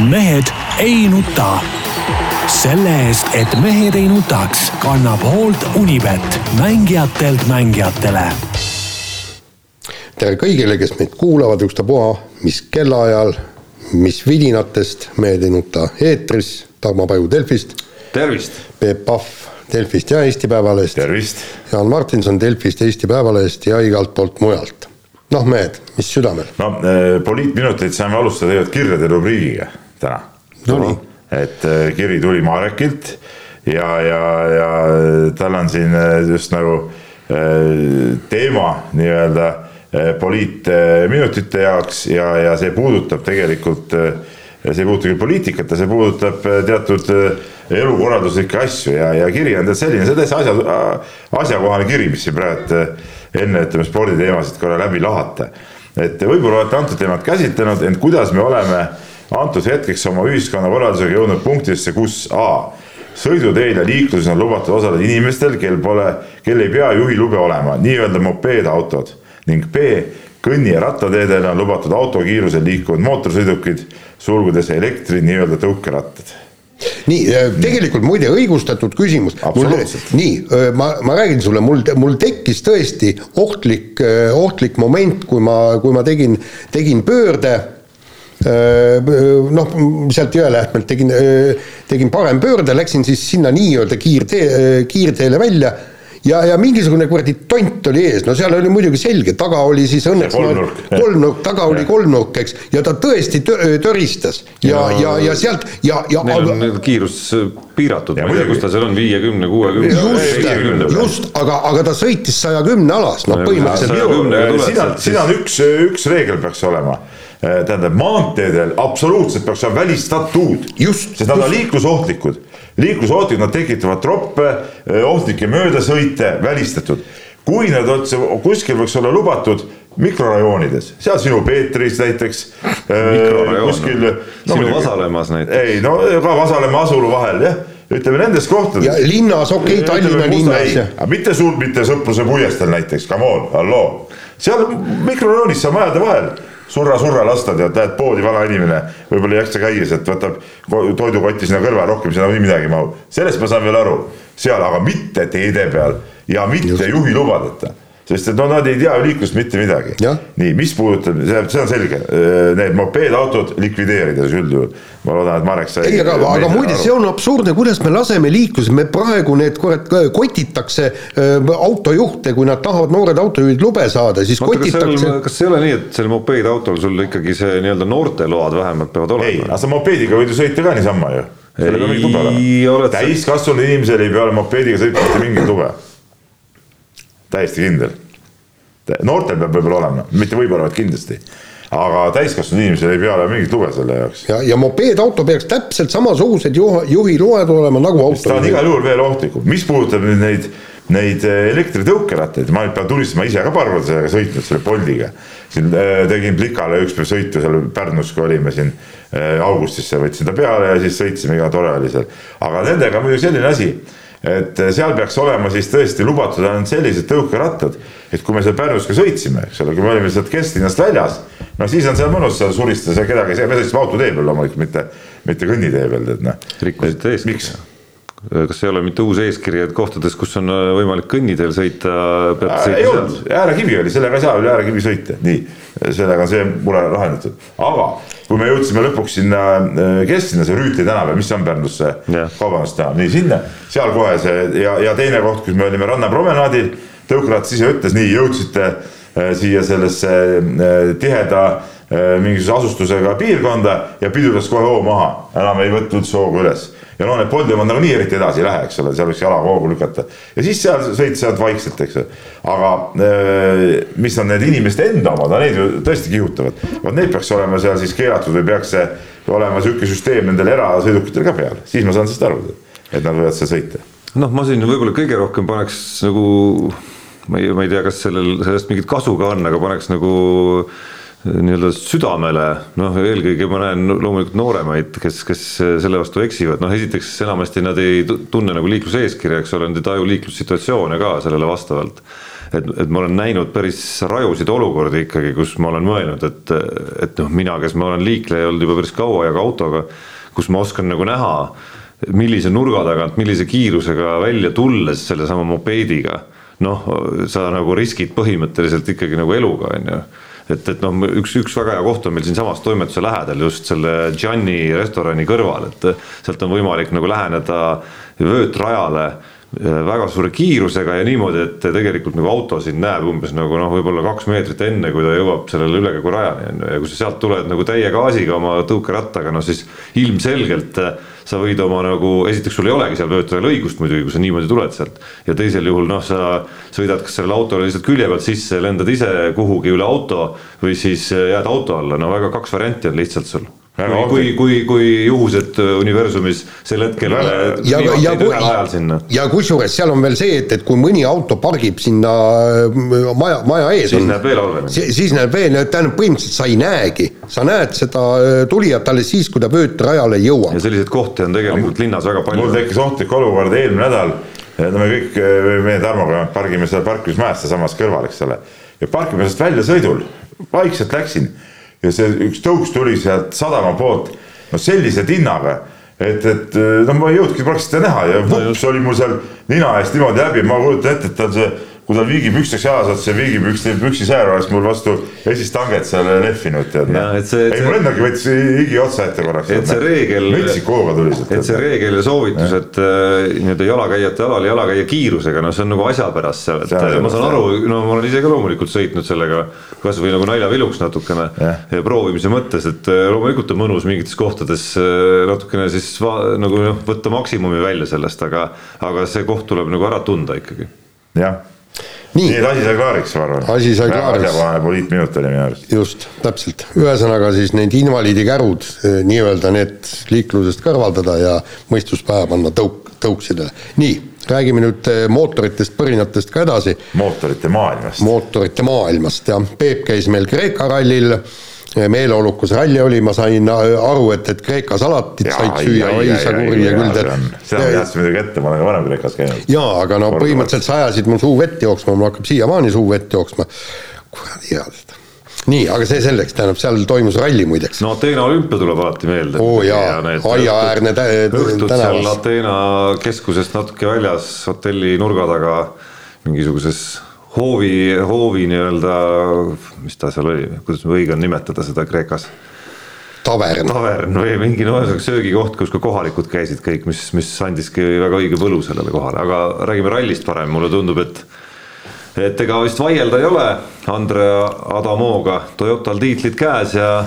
mehed ei nuta. selle eest, et mehed ei nutaks, kannab hoolt Unibet, mängijatelt mängijatele. tere kõigile, kes meid kuulavad, ükstapuha, mis kellaajal, mis vidinatest, Mehed ei nuta eetris, Tarmo Paju Delfist, tervist! Peep Pahv Delfist ja Eesti Päevalehest, tervist! Jaan Martinson Delfist, Eesti Päevalehest ja igalt poolt mujalt. noh, mehed, mis südamel? no eh, poliitminuteid saame alustada tegelikult kirjade rubriigiga täna. Nonii. et eh, kiri tuli Marekilt ja, ja, ja tal on siin eh, just nagu eh, teema nii-öelda poliitminutite jaoks ja, ja see puudutab tegelikult see ei puuduta küll poliitikat, see puudutab teatud elukorralduslikke asju ja, ja kiri on tead selline, see on täitsa asja, asjakohane kiri, mis siin praegu enne ütleme sporditeemasid korra läbi lahata. et võib-olla olete antud teemat käsitlenud, ent kuidas me oleme antud hetkeks oma ühiskonnakorraldusega jõudnud punktisse, kus A sõiduteel ja liikluses on lubatud osaleda inimestel, kel pole, kel ei pea juhilube olema, nii-öelda mopeedautod ning B kõnni- ja rattateedel on lubatud autokiirusel liikuvad mootorsõidukid, sulgudes elektri nii-öelda tõukerattad nii, tegelikult muide õigustatud küsimus. Absoluutselt. nii, ma, ma räägin sulle, mul, mul tekkis tõesti ohtlik, ohtlik moment, kui ma, kui ma tegin, tegin pöörde noh, sealt Jõelähtmelt tegin, tegin parempöörde, läksin siis sinna nii-öelda kiirtee, kiirteele välja ja, ja mingisugune kuradi tont oli ees, no seal oli muidugi selge, taga oli siis õnneks kolmnurk. kolmnurk, taga oli kolmnurk, eks, ja ta tõesti tö- töristas ja, ja, ja sealt ja, ja Neil on aga, kiirus piiratud, Ja ma ei tea, muidugi. kus ta seal on, viiekümne, kuuekümne. just, just, aga, aga ta sõitis saja kümne alas, noh Ja põhimõtteliselt saja kümnega sealt siin on üks, üks reegel peaks olema. Tähendab, maanteedel absoluutselt peaks olema välistatud. Just, sest nad on liiklusohtlikud. liiklusohtlikud, nad tekitavad troppe, ohtlikke möödasõite, välistatud. kui nad üldse kuskil võiks olla lubatud mikrorajoonides, seal sinu Peetris näiteks. Mikrorajoon, kuskil. sinu Vasalemmas näiteks. ei no ka Vasalemma asulu vahel jah, ütleme nendes kohtades. ja linnas, okei okay,, Tallinna linnas mitte sul, mitte Sõpruse puiesteel näiteks, come on, halloo. seal mikrorajoonis seal majade vahel surra-surra lasta, tead, lähed poodi, vana inimene. Võib-olla ei jaksa käia, sealt võtab ko- toidukotti sinna kõrvale, rohkem sinna nii midagi ei mahu. sellest ma saan veel aru, seal aga mitte teede peal ja mitte juhilubadeta sest et no nad ei tea ju liiklust mitte midagi. Jah. nii, mis puudutab, see on selge, need mopeedautod likvideerida siis üldjuhul. ma loodan, et Marek sai. ei, aga, aga muide, see on absurdne, kuidas me laseme liikluse, me praegu need kurat kotitakse äh, autojuhte, kui nad tahavad, noored autojuhid lube saada, siis seal, kotitakse. kas ei ole nii, et sellel mopeedautol sul ikkagi see nii-öelda noorteload vähemalt peavad ei, olema? aga sa mopeediga võid ju sõita ka niisama ju. Ei täiskasvanud inimesel ei pea olema mopeediga sõitma mitte mingit lube. Täiesti kindel. noortel peab võib-olla olema, mitte võib-olla, vaid kindlasti. aga täiskasvanud inimesel ei pea olema mingit lube selle jaoks. ja, ja mopeedauto peaks täpselt samasugused juhi, juhiloed olema nagu ta on auto. igal juhul veel ohtlikum, mis puudutab nüüd neid, neid eh, elektritõukerattaid, ma nüüd pean tunnistama, ise ka paar korda sellega sõitnud, selle Boltiga. siin eh, tegin Plikale üks päev sõitu seal Pärnus, kui olime siin eh, augustisse, võtsin ta peale ja siis sõitsime, iga tore oli seal. aga nendega on muidugi selline asi, et eh, seal peaks olema siis tõesti lubatud ainult sellised tõukerattad, et kui me seal Pärnus ka sõitsime, eks ole, kui me olime sealt kesklinnast väljas, no siis on seal mõnus seal suristada, seal kedagi me sõitsime autotee peal loomulikult, mitte, mitte kõnnitee peal, tead noh. rikkusite eeskirja. Kas ei ole mitte uus eeskiri, et kohtades, kus on äh, võimalik kõnniteel sõita, peab Äh, ei sõitma olnud, äärekivi oli, sellega ei saa üle äärekivi sõita, nii, sellega on see mure lahendatud. aga kui me jõudsime lõpuks sinna äh, kesklinna, see Rüütli tänav, mis on Pärnus see kaubandustänav, nii sinna, seal kohe see ja, ja teine koht, kus me olime rannapromenaadil, tõukeratas ise ütles, nii jõudsite äh, siia sellesse äh, tiheda äh, mingisuguse asustusega piirkonda ja piduras kohe hoo maha, enam ei võtnud hoogu üles ja no need Boltimaad nagunii eriti edasi ei lähe, eks ole, seal võiks jalaga hoogu lükata. Ja siis seal sõita sealt vaikselt, eks aga äh, mis on need inimeste enda omad, no neid ju tõesti kihutavad, vot need peaks olema seal siis keelatud või peaks see olema sihuke süsteem nendel erasõidukitel ka peal, siis ma saan sellest aru, et nad võivad seal sõita. noh, ma siin võib-olla kõige rohkem paneks nagu, ma ei, ma ei tea, kas sellel, sellest mingit kasu ka on, aga paneks nagu nii-öelda südamele, noh, eelkõige ma näen loomulikult nooremaid, kes, kes selle vastu eksivad, noh, esiteks enamasti nad ei tu- tunne nagu liikluseeskirja, eks ole, nad ei taju liiklussituatsioone ka sellele vastavalt. et, et ma olen näinud päris rajusid olukordi ikkagi, kus ma olen mõelnud, et, et noh, mina, kes ma olen liikleja olnud juba päris kaua ja ka autoga, kus ma oskan nagu näha, millise nurga tagant, millise kiirusega välja tulles sellesama mopeediga, noh, sa nagu riskid põhimõtteliselt ikkagi nagu eluga, on ju et, et noh, üks, üks väga hea koht on meil siinsamas toimetuse lähedal just selle Gianni restorani kõrval, et sealt on võimalik nagu läheneda vöötrajale väga suure kiirusega ja niimoodi, et tegelikult nagu auto sind näeb umbes nagu noh, võib-olla kaks meetrit enne, kui ta jõuab sellele ülekäigurajani on ju. Ja kui sa sealt tuled nagu täie gaasiga oma tõukerattaga, no siis ilmselgelt äh, sa võid oma nagu, esiteks sul ei olegi seal pöördujal õigust muidugi, kui sa niimoodi tuled sealt. ja teisel juhul noh, sa sõidad kas sellele autole lihtsalt külje pealt sisse, lendad ise kuhugi üle auto või siis äh, jääd auto alla, no väga kaks varianti on lihtsalt sul kui, kui, kui, kui juhused äh, universumis sel hetkel ja, ja, ja, ühel ajal sinna. ja kusjuures seal on veel see, et, et kui mõni auto pargib sinna äh, maja, maja ees. siis on, näeb veel halvemini. siis näeb veel, tähendab põhimõtteliselt sa ei näegi, sa näed seda äh, tulijat alles siis, kui ta vöötrajale jõuab. ja selliseid kohti on tegelikult linnas väga palju. mul tekkis ohtlik olukord eelmine nädal, no me kõik, meie Tarmoga pargime seal parkimismajas sealsamas kõrval, eks ole, ja parkimisest väljasõidul vaikselt läksin ja see üks tõus tuli sealt sadama poolt, no sellise tinnaga, et, et no ma ei jõudnudki praktiliselt seda näha ja vups no, oli mul seal nina eest niimoodi läbi, ma kujutan ette, et ta on see kui tal viigipüksteks jalas otsa, viigipükste, püksisäär oleks mul vastu esistanget seal lehvinud, tead. ei, mul endalgi võttis higi otsa ette korraks. et see reegel. metsiku hooga tuli sealt. et see reegel ja soovitus, et äh, nii-öelda jalakäijate alal jalakäija kiirusega, no see on nagu asja pärast seal, et ja, ma saan aru, no ma olen ise ka loomulikult sõitnud sellega kasvõi nagu naljaviluks natukene ja. ja proovimise mõttes, et äh, loomulikult on mõnus mingites kohtades äh, natukene siis va, nagu noh, võtta maksimumi välja sellest, aga, aga see koht tuleb nagu ära tunda ikkagi. jah nii, nii et asi sai klaariks, ma arvan. asi sai klaariks. asjakohane poliitminut oli minu arust. just, täpselt, ühesõnaga siis need invaliidikärud eh, nii-öelda need liiklusest kõrvaldada ja mõistus pähe panna tõuk, tõuksidele. nii, räägime nüüd eh, mootoritest, põrinatest ka edasi. mootorite maailmast. mootorite maailmast jah, Peep käis meil Kreeka rallil meeleolukas ralli oli, ma sain aru, et, et Kreeka salatit ja, said süüa, oi sa kurja küll tead. seda ma teadsin muidugi ette, ma olen ka varem Kreekas käinud. jaa, aga no põhimõtteliselt sa ajasid mul suu vett jooksma, mul hakkab siiamaani suu vett jooksma. kuradi hea seda nii, aga see selleks, tähendab, seal toimus ralli muideks. no Ateena olümpia tuleb alati meelde. oo jaa, aiaäärne õhtud seal Ateena keskusest natuke väljas hotelli nurga taga mingisuguses hoovi, hoovi nii-öelda, mis ta seal oli, kuidas õige on nimetada seda Kreekas? tavern. tavern või mingi no ühesõnaga söögikoht, kus ka kohalikud käisid kõik, mis, mis andiski väga õige võlu sellele kohale, aga räägime rallist parem, mulle tundub, et et ega vist vaielda ei ole Andrea Adamoga, Toyotal tiitlid käes ja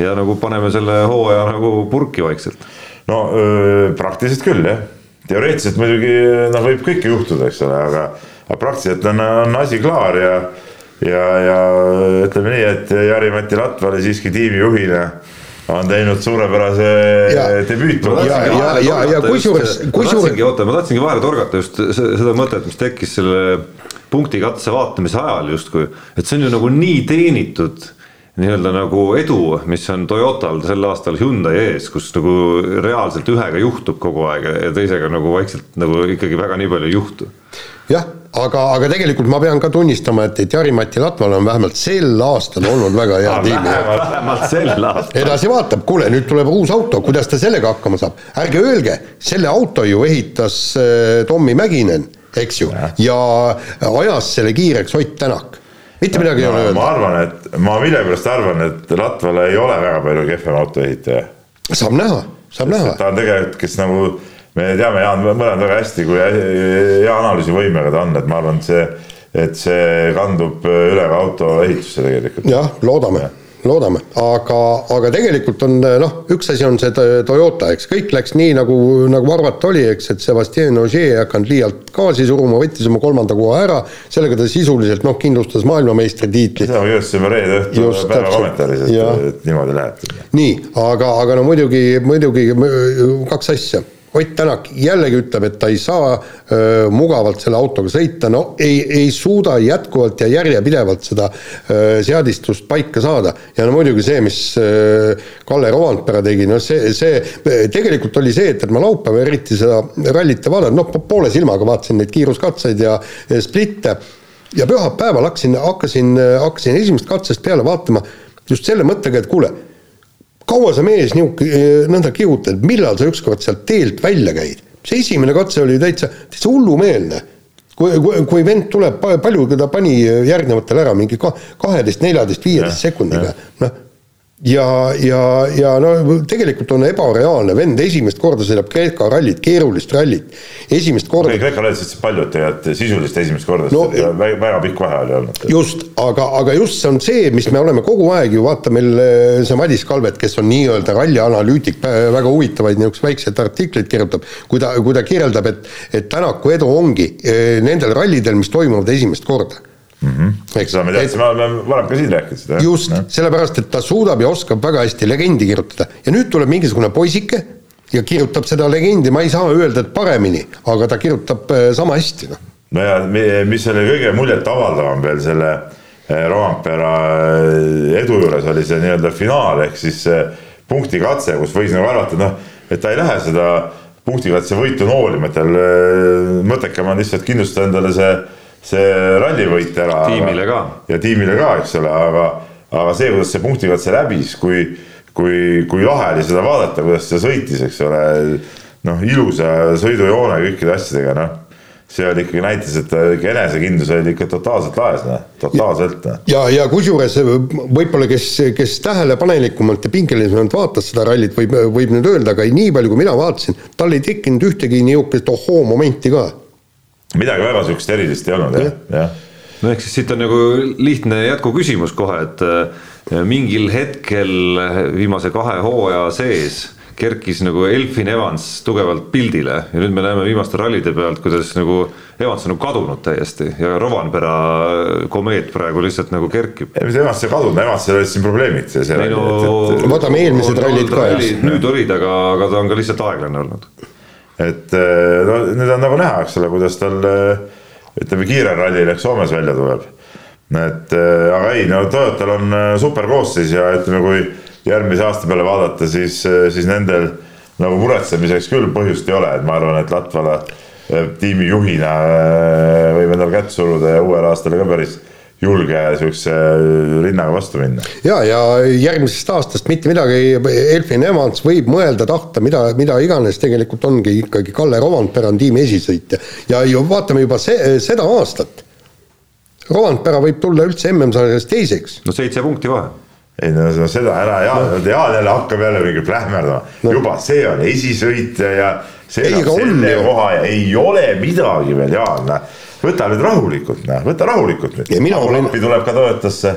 ja nagu paneme selle hooaja nagu purki vaikselt. no öö, praktiliselt küll jah, teoreetiliselt muidugi noh, võib kõike juhtuda, eks ole, aga aga praktiliselt on, on asi klaar ja, ja, ja ütleme nii, et Jari-Mati Latval siiski tiimijuhina on teinud suurepärase debüüti. ja, ja, ja, ja kusjuures, kusjuures. oota, ma tahtsingi vahele torgata just seda mõtet, mis tekkis selle punkti katse vaatamise ajal justkui, et see on ju nagu nii teenitud nii-öelda nagu edu, mis on Toyotal sel aastal Hyundai ees, kus nagu reaalselt ühega juhtub kogu aeg ja teisega nagu vaikselt nagu ikkagi väga nii palju ei juhtu. jah aga, aga tegelikult ma pean ka tunnistama, et, et Jari-Mati Latval on vähemalt sel aastal olnud väga hea tiimi. vähemalt sel aastal. edasi vaatab, kuule, nüüd tuleb uus auto, kuidas ta sellega hakkama saab, ärge öelge, selle auto ju ehitas äh, Tommy Mäkinen, eks ju, ja ajas selle kiireks Ott Tänak mitte midagi no, ei ole öelda. ma arvan, et ma millegipärast arvan, et Latval ei ole väga palju kehvem autoehitaja. saab näha, saab näha. ta on tegelikult, kes nagu me teame Jaan mõlemad väga hästi, kui hea analüüsivõimega ta on, et ma arvan, et see, et see kandub üle ka auto ehitusse tegelikult. jah, loodame ja loodame, aga, aga tegelikult on noh, üks asi on see Toyota, eks. Kõik läks nii nagu, nagu arvata oli, eks, et Sebastian Ogier ei hakanud liialt gaasi suruma, võttis oma kolmanda koha ära, sellega ta sisuliselt noh, kindlustas maailmameistritiitli. seda ma kirjutasin reede õhtul päeva kommentaaris, et, et niimoodi läheb. nii, aga, aga no muidugi, muidugi kaks asja Ott Tänak jällegi ütleb, et ta ei saa öö, mugavalt selle autoga sõita, no ei, ei suuda jätkuvalt ja järjepidevalt seda öö, seadistust paika saada. ja no muidugi see, mis öö, Kalle Rovandpere tegi, noh see, see tegelikult oli see, et, et ma laupäeval eriti seda rallit ei vaadanud, noh poole silmaga vaatasin neid kiiruskatseid ja, ja splitte. Ja pühapäeval hakkasin, hakkasin, hakkasin esimest katsest peale vaatama just selle mõttega, et kuule, kaua sa mees niisugune nõnda kihutad, millal sa ükskord sealt teelt välja käid? see esimene katse oli täitsa, täitsa hullumeelne. kui, kui, kui vend tuleb, palju ta pani järgnevatel ära, mingi kaheteist, neljateist, viieteist sekundiga, noh ja, ja, ja no tegelikult on ebareaalne, vend esimest korda sõidab Kreeka rallit, keerulist rallit, esimest korda. Kreeka rallit sõitsid paljud tegelikult sisulist esimest korda no,, väga, väga pikk vahe oli olnud. just, aga, aga just see on see, mis me oleme kogu aeg ju, vaata meil eh, see Madis Kalvet, kes on nii-öelda rallianalüütik, väga huvitavaid niisuguseid väikseid artikleid kirjutab, kui ta, kui ta kirjeldab, et, et Tänaku edu ongi eh, nendel rallidel, mis toimuvad esimest korda mm. -hmm. eks seda me teadsime, oleme varem ka siin rääkinud seda. just, sellepärast et ta suudab ja oskab väga hästi legendi kirjutada ja nüüd tuleb mingisugune poisike ja kirjutab seda legendi, ma ei saa öelda, et paremini, aga ta kirjutab äh, sama hästi, noh. no ja mis oli kõige muljetavaldavam veel selle äh, Roampera äh, edu juures oli see nii-öelda finaal ehk siis punktikatse, kus võis nagu arvata, noh, et ta ei lähe seda punktikatse võitu noolima, et tal mõttekam on lihtsalt kindlustada endale see see rallivõit ära. tiimile ka. ja tiimile ka, eks ole, aga, aga see, kuidas see punktikatse läbis, kui, kui, kui lahe oli seda vaadata, kuidas ta sõitis, eks ole. noh, ilusa sõidujoone kõikide asjadega, noh see oli ikkagi näitas, et enesekindlus oli ikka totaalselt laes, noh, totaalselt. Noh. ja, ja kusjuures võib-olla, kes, kes tähelepanelikumalt ja pingelisemalt vaatas seda rallit, võib, võib nüüd öelda, aga nii palju, kui mina vaatasin, tal ei tekkinud ühtegi niisugust ohoo momenti ka midagi väga sihukest erilist ei olnud jah, jah. no ehk siis siit on nagu lihtne jätkuküsimus kohe, et äh, mingil hetkel viimase kahe hooaja sees kerkis nagu Elfin Evans tugevalt pildile ja nüüd me näeme viimaste rallide pealt, kuidas nagu Evans on nagu kadunud täiesti ja Rovanpera komeet praegu lihtsalt nagu kerkib. ei, mis Evans ei kadunud, Evansil olid siin probleemid. No, võtame eelmised rallid ka. nüüd olid, aga, aga ta on ka lihtsalt aeglane olnud et eh, no nüüd on nagu näha, eks ole, kuidas tal eh, ütleme, kiirel rallil ehk Soomes välja tuleb. et eh, aga ei, no Toyotal on super koosseis ja ütleme, kui järgmise aasta peale vaadata, siis, siis nendel nagu muretsemiseks küll põhjust ei ole, et ma arvan, et Latvala tiimijuhina võib endale kätt suruda ja uuel aastal ka päris julge sihukese rinnaga vastu minna. ja, ja järgmisest aastast mitte midagi, Elfin Evans võib mõelda, tahta, mida, mida iganes, tegelikult ongi ikkagi Kalle Rovandpera on tiimi esisõitja ja ju vaatame juba see, seda aastat. Rovandpera võib tulla üldse MM-sarjas teiseks. no seitse punkti vahe ei no seda ära, Jaan no., Jaan jälle hakkab jälle mingi plähmerdama no., juba see on esisõitja ja see ei, selle koha ja ei ole midagi veel, Jaan võta nüüd rahulikult, noh, võta rahulikult nüüd. Olen... Lappi tuleb ka Toyotasse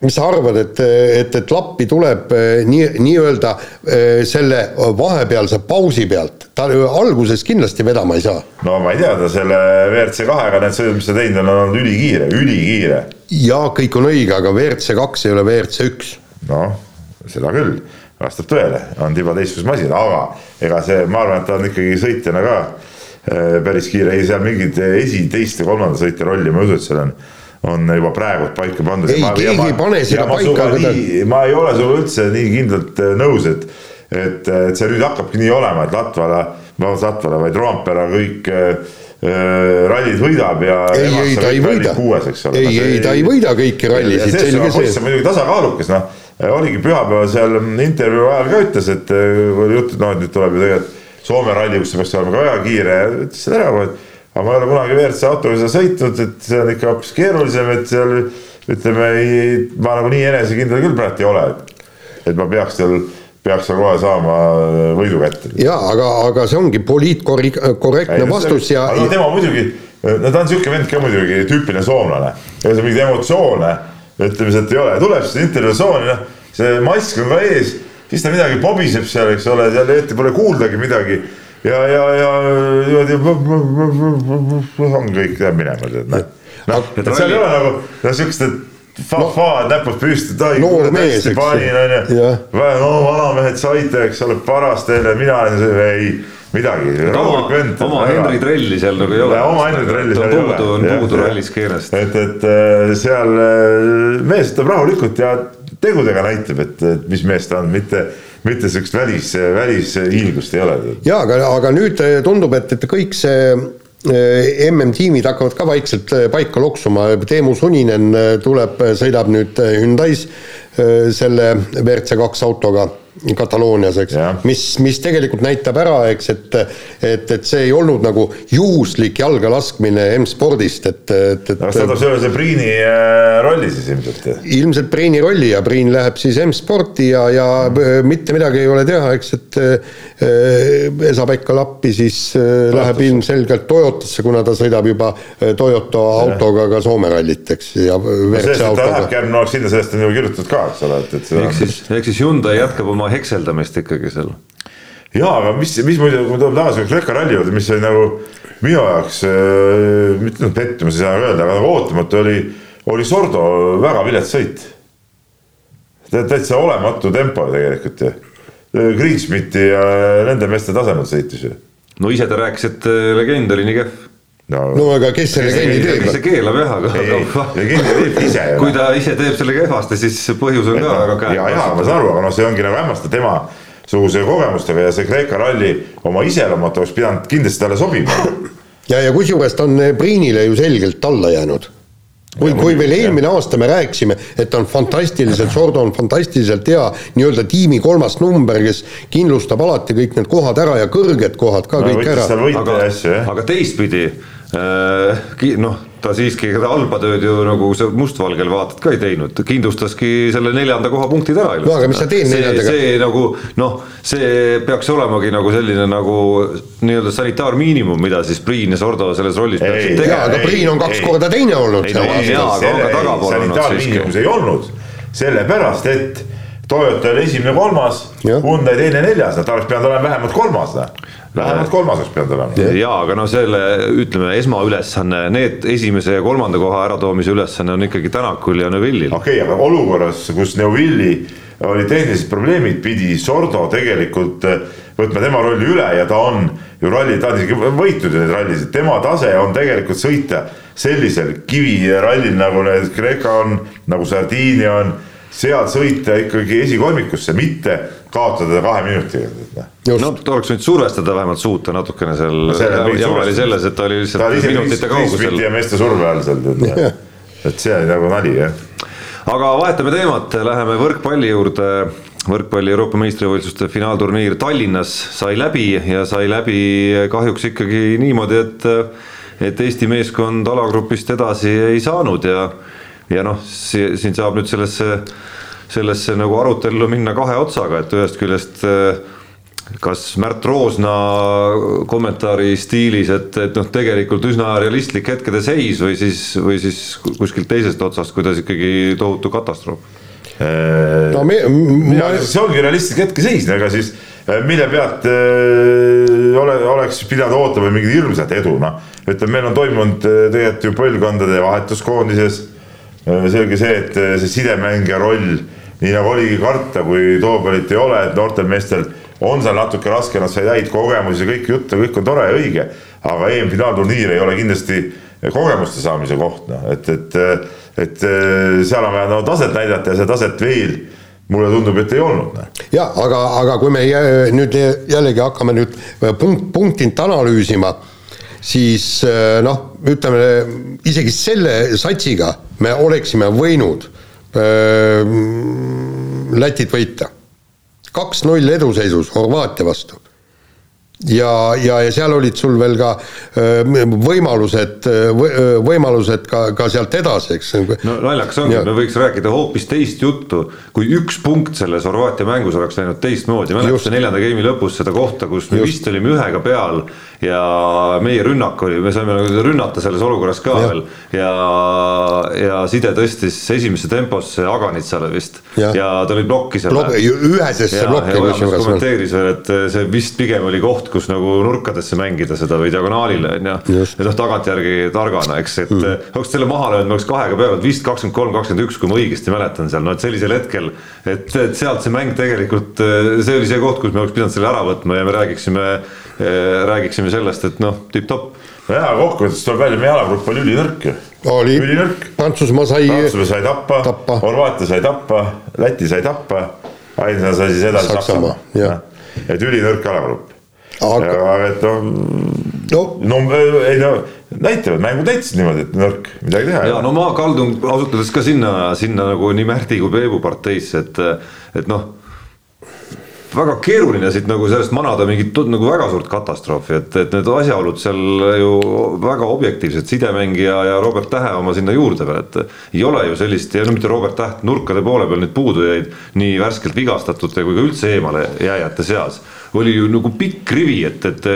mis sa arvad, et, et, et Lappi tuleb eh, nii, nii-öelda eh, selle vahepealse pausi pealt, ta alguses kindlasti vedama ei saa? no ma ei tea, ta selle WRC kahega need sõidud, mis ta teinud on, on olnud ülikiire, ülikiire. jaa, kõik on õige, aga WRC kaks ei ole WRC üks. noh, seda küll, vastab tõele, on tiba teistsuguse masin, aga ega see, ma arvan, et ta on ikkagi sõitjana ka päris kiire, ei seal mingit esi, teist ja kolmanda sõitja rolli, ma ei usu, et seal on on juba praegu paika pandud. ei, keegi ei pane seda paika. ma ei ole sinuga üldse nii kindlalt äh, nõus, et, et, et see nüüd hakkabki nii olema, et Latvala, vabandust Latvala, vaid Roompere kõik äh, rallid võidab ja. ei, ei ta ei võida. ei, ei ta ei võida kõiki rallisid. see poiss on muidugi tasakaalukas, noh, oligi pühapäeval seal intervjuu ajal ka ütles, et oli jutt, et noh, et nüüd tuleb ju tegelikult Soome ralli, kus sa peaks olema ka väga kiire ja ütles seda ära, aga ma ei ole kunagi WRC autoga seal sõitnud, et see on ikka hoopis keerulisem, et seal ütleme, ei, ma nagu nii enesekindel küll praegu ei ole, et, ma peaks seal peaks seal kohe saama võidu kätte. ja aga, aga see ongi poliitkorrektne vastus ja. no tema muidugi, no ta on sihuke vend ka muidugi, tüüpiline soomlane, ega seal mingeid emotsioone ütleme sealt ei ole, tuleb siis intervjuutsiooni, noh, see mask on ka ees siis ta midagi pobiseb seal, eks ole, seal eriti pole kuuldagi midagi. ja, ja, ja niimoodi on kõik läheb minema, tead noh. noh, et seal ei ole nagu no siukest, et fa-fa näpud püsti, ei kuule hästi panin onju. no vanamehed saite, eks ole, paras teile, mina olen, ei midagi. vend. oma Henri trelli seal nagu ei ole. oma Henri trelli seal ei ole. on puudu rallis keelest. et, et äh, seal äh, mees ütleb rahulikult ja tegudega näitab, et, et mis mees ta on, mitte, mitte sihukest välis, välishiilgust ei ole. ja aga, aga nüüd tundub, et, et kõik see MM-tiimid hakkavad ka vaikselt äh, paika loksuma, Teemu Suninen äh, tuleb, sõidab nüüd Hyundai's selle WRC kaks autoga Kataloonias, eks, mis, mis tegelikult näitab ära, eks, et et, et see ei olnud nagu juhuslik jalga laskmine M-spordist, et, et, et aga kas ta toob selle Priini äh, rolli siis ilmselt? ilmselt Priini rolli ja Priin läheb siis M-sporti ja, ja mm. mitte midagi ei ole teha, eks, et äh, Esa-Pekka Lappi siis äh, läheb ilmselgelt Toyotasse, kuna ta sõidab juba Toyota autoga ka Soome rallit, eks, ja no sellest, et ta lähebki järgmine aasta sinna, sellest on ju kirjutatud ka, eks ole, et, et ehk siis, ehk siis Hyundai jätkab oma hekseldamist ikkagi seal. jaa, aga mis, mis muidu, kui me tuleme tagasi Kreeka ralli juurde, mis oli nagu minu jaoks äh,, mitte nüüd pettumus ei saa öelda, aga nagu ootamatu oli, oli Sordo väga vilets sõit. täitsa olematu tempo tegelikult ju. Kriigsmiti ja nende meeste tasemel sõitis ju. no ise ta rääkis, et äh, legend oli nii kehv no, no aga kes selle legendi teeb? see keelab jah, aga, aga legend teeb ise. kui ta ise teeb selle kehvasti, siis põhjus on ka väga käes. ja, ja ma saan aru, aga noh, see ongi nagu hämmastav tema suguse kogemustega ja see Kreeka ralli oma iseloomult oleks pidanud kindlasti talle sobima. ja, ja kusjuures ta on Priinile ju selgelt alla jäänud kui, kui veel eelmine aasta me rääkisime, et ta on fantastiliselt, Sordo on fantastiliselt hea nii-öelda tiimi kolmas number, kes kindlustab alati kõik need kohad ära ja kõrged kohad ka no, kõik ära. aga, aga teistpidi noh, ta siiski seda halba tööd ju nagu sa mustvalgel vaatad ka ei teinud, kindlustaski selle neljanda koha punktid ära. no aga mis sa teed neljandaga? see nagu noh, see peaks olemagi nagu selline nagu nii-öelda sanitaarmiinimum, mida siis Priin ja Sordo selles rollis peaksid tegema. aga Priin on kaks ei, korda teine olnud. ei no on jaa, aga on ka tagapool olnud siiski. ei olnud, sellepärast et Toyota oli esimene, kolmas, Hyundai teine, neljas, ta oleks pidanud olema vähemalt kolmas vähemalt kolmas oleks pidanud olema. ja aga no selle ütleme esmaülesanne, need esimese ja kolmanda koha äratoomise ülesanne on ikkagi Tänakul ja Neville'il. okei okay,, aga olukorras, kus Neville'i oli tehnilised probleemid, pidi Sordo tegelikult äh, võtma tema rolli üle ja ta on ju ralli, ta on isegi võitnud ju neid rallisid, tema tase on tegelikult sõita sellisel kivirallil nagu need Kreeka on, nagu Sardiinia on seal sõita ikkagi esikolmikusse, mitte kaotada kahe minutiga. no ta oleks võinud survestada vähemalt suuta natukene seal no,, jama oli selles, et ta oli lihtsalt ta minutite kaugusel. ja meeste surve all seal, et see oli nagu nali jah. aga vahetame teemat, läheme võrkpalli juurde. võrkpalli Euroopa meistrivõistluste finaalturniir Tallinnas sai läbi ja sai läbi kahjuks ikkagi niimoodi, et et Eesti meeskond alagrupist edasi ei saanud ja ja noh, siin saab nüüd sellesse, sellesse nagu arutellu minna kahe otsaga, et ühest küljest eh, kas Märt Roosna kommentaari stiilis, et, et noh, tegelikult üsna realistlik hetkede seis või siis, või siis kuskilt teisest otsast, kuidas ikkagi tohutu katastroof? no me, ma... see ongi realistlik hetkeseis, ega siis eh, mille pealt äh, ole, oleks pidanud ootama mingit hirmsat edu, noh. ütleme, meil on toimunud tegelikult ju põlvkondade vahetus koondises selge see, et eh, see sidemängija roll, nii nagu oligi karta, kui Toogalit ei ole, et noortel meestel on seal natuke raske, nad said häid kogemusi ja kõik juttu, kõik on tore ja õige. aga EM-finaalturniir ei ole kindlasti kogemuste saamise koht, noh, et, et, et eh, seal on vaja no taset näidata ja seda taset veel mulle tundub, et ei olnud. Noh. ja aga, aga kui me nüüd jällegi hakkame nüüd punkt, punktilt analüüsima siis äh, noh, ütleme isegi selle satsiga me oleksime võinud äh, Lätit võita. kaks-null eduseisus Horvaatia vastu ja, ja, ja seal olid sul veel ka võimalused, võimalused ka, ka sealt edasi, eks. no naljakas ongi, me võiks rääkida hoopis teist juttu, kui üks punkt selles Horvaatia mängus oleks läinud teistmoodi, mäletate neljanda game'i lõpus seda kohta, kus me Just. vist olime ühega peal ja meie rünnak oli, me saime nagu rünnata selles olukorras ka ja. veel ja, ja side tõstis esimesse temposse Aganitsale vist ja, ja ta oli plokki seal Blok,. ühesesse plokki kusjuures. kommenteeris veel, et see vist pigem oli koht, kus nagu nurkadesse mängida seda või diagonaalile on ju. ja noh, tagantjärgi targana, eks, et mm. oleks selle maha löönud, me oleks kahega peale, vist kakskümmend kolm, kakskümmend üks, kui ma õigesti mäletan seal, no et sellisel hetkel. et, et sealt see mäng tegelikult, see oli see koht, kus me oleks pidanud selle ära võtma ja me räägiksime, räägiksime sellest, et noh, tipp-topp jaa, kokkuvõttes tuleb välja, meie alagrupp oli ülinõrk ju. oli, Prantsusmaa sai. Prantsusmaa sai tappa, tappa., Horvaatia sai tappa, Läti sai tappa, ainsana sai siis edasi Saksamaa, Saksamaa.. et ülinõrk alagrupp aga et noh, no no äh, ei no näitavad, mängud näitasid niimoodi, et nõrk, midagi teha ei ja ole. no ma kaldun ausalt öeldes ka sinna, sinna nagu nii Märdi kui Peebu parteisse, et, et noh. Väga keeruline siit nagu sellest manada mingit nagu väga suurt katastroofi, et, et need asjaolud seal ju väga objektiivsed, sidemängija ja Robert Tähe oma sinna juurde veel, et. ei ole ju sellist ja no mitte Robert Täht, nurkade poole peal neid puudujaid nii värskelt vigastatute kui ka üldse eemale jääjate seas oli ju nagu pikk rivi, et, et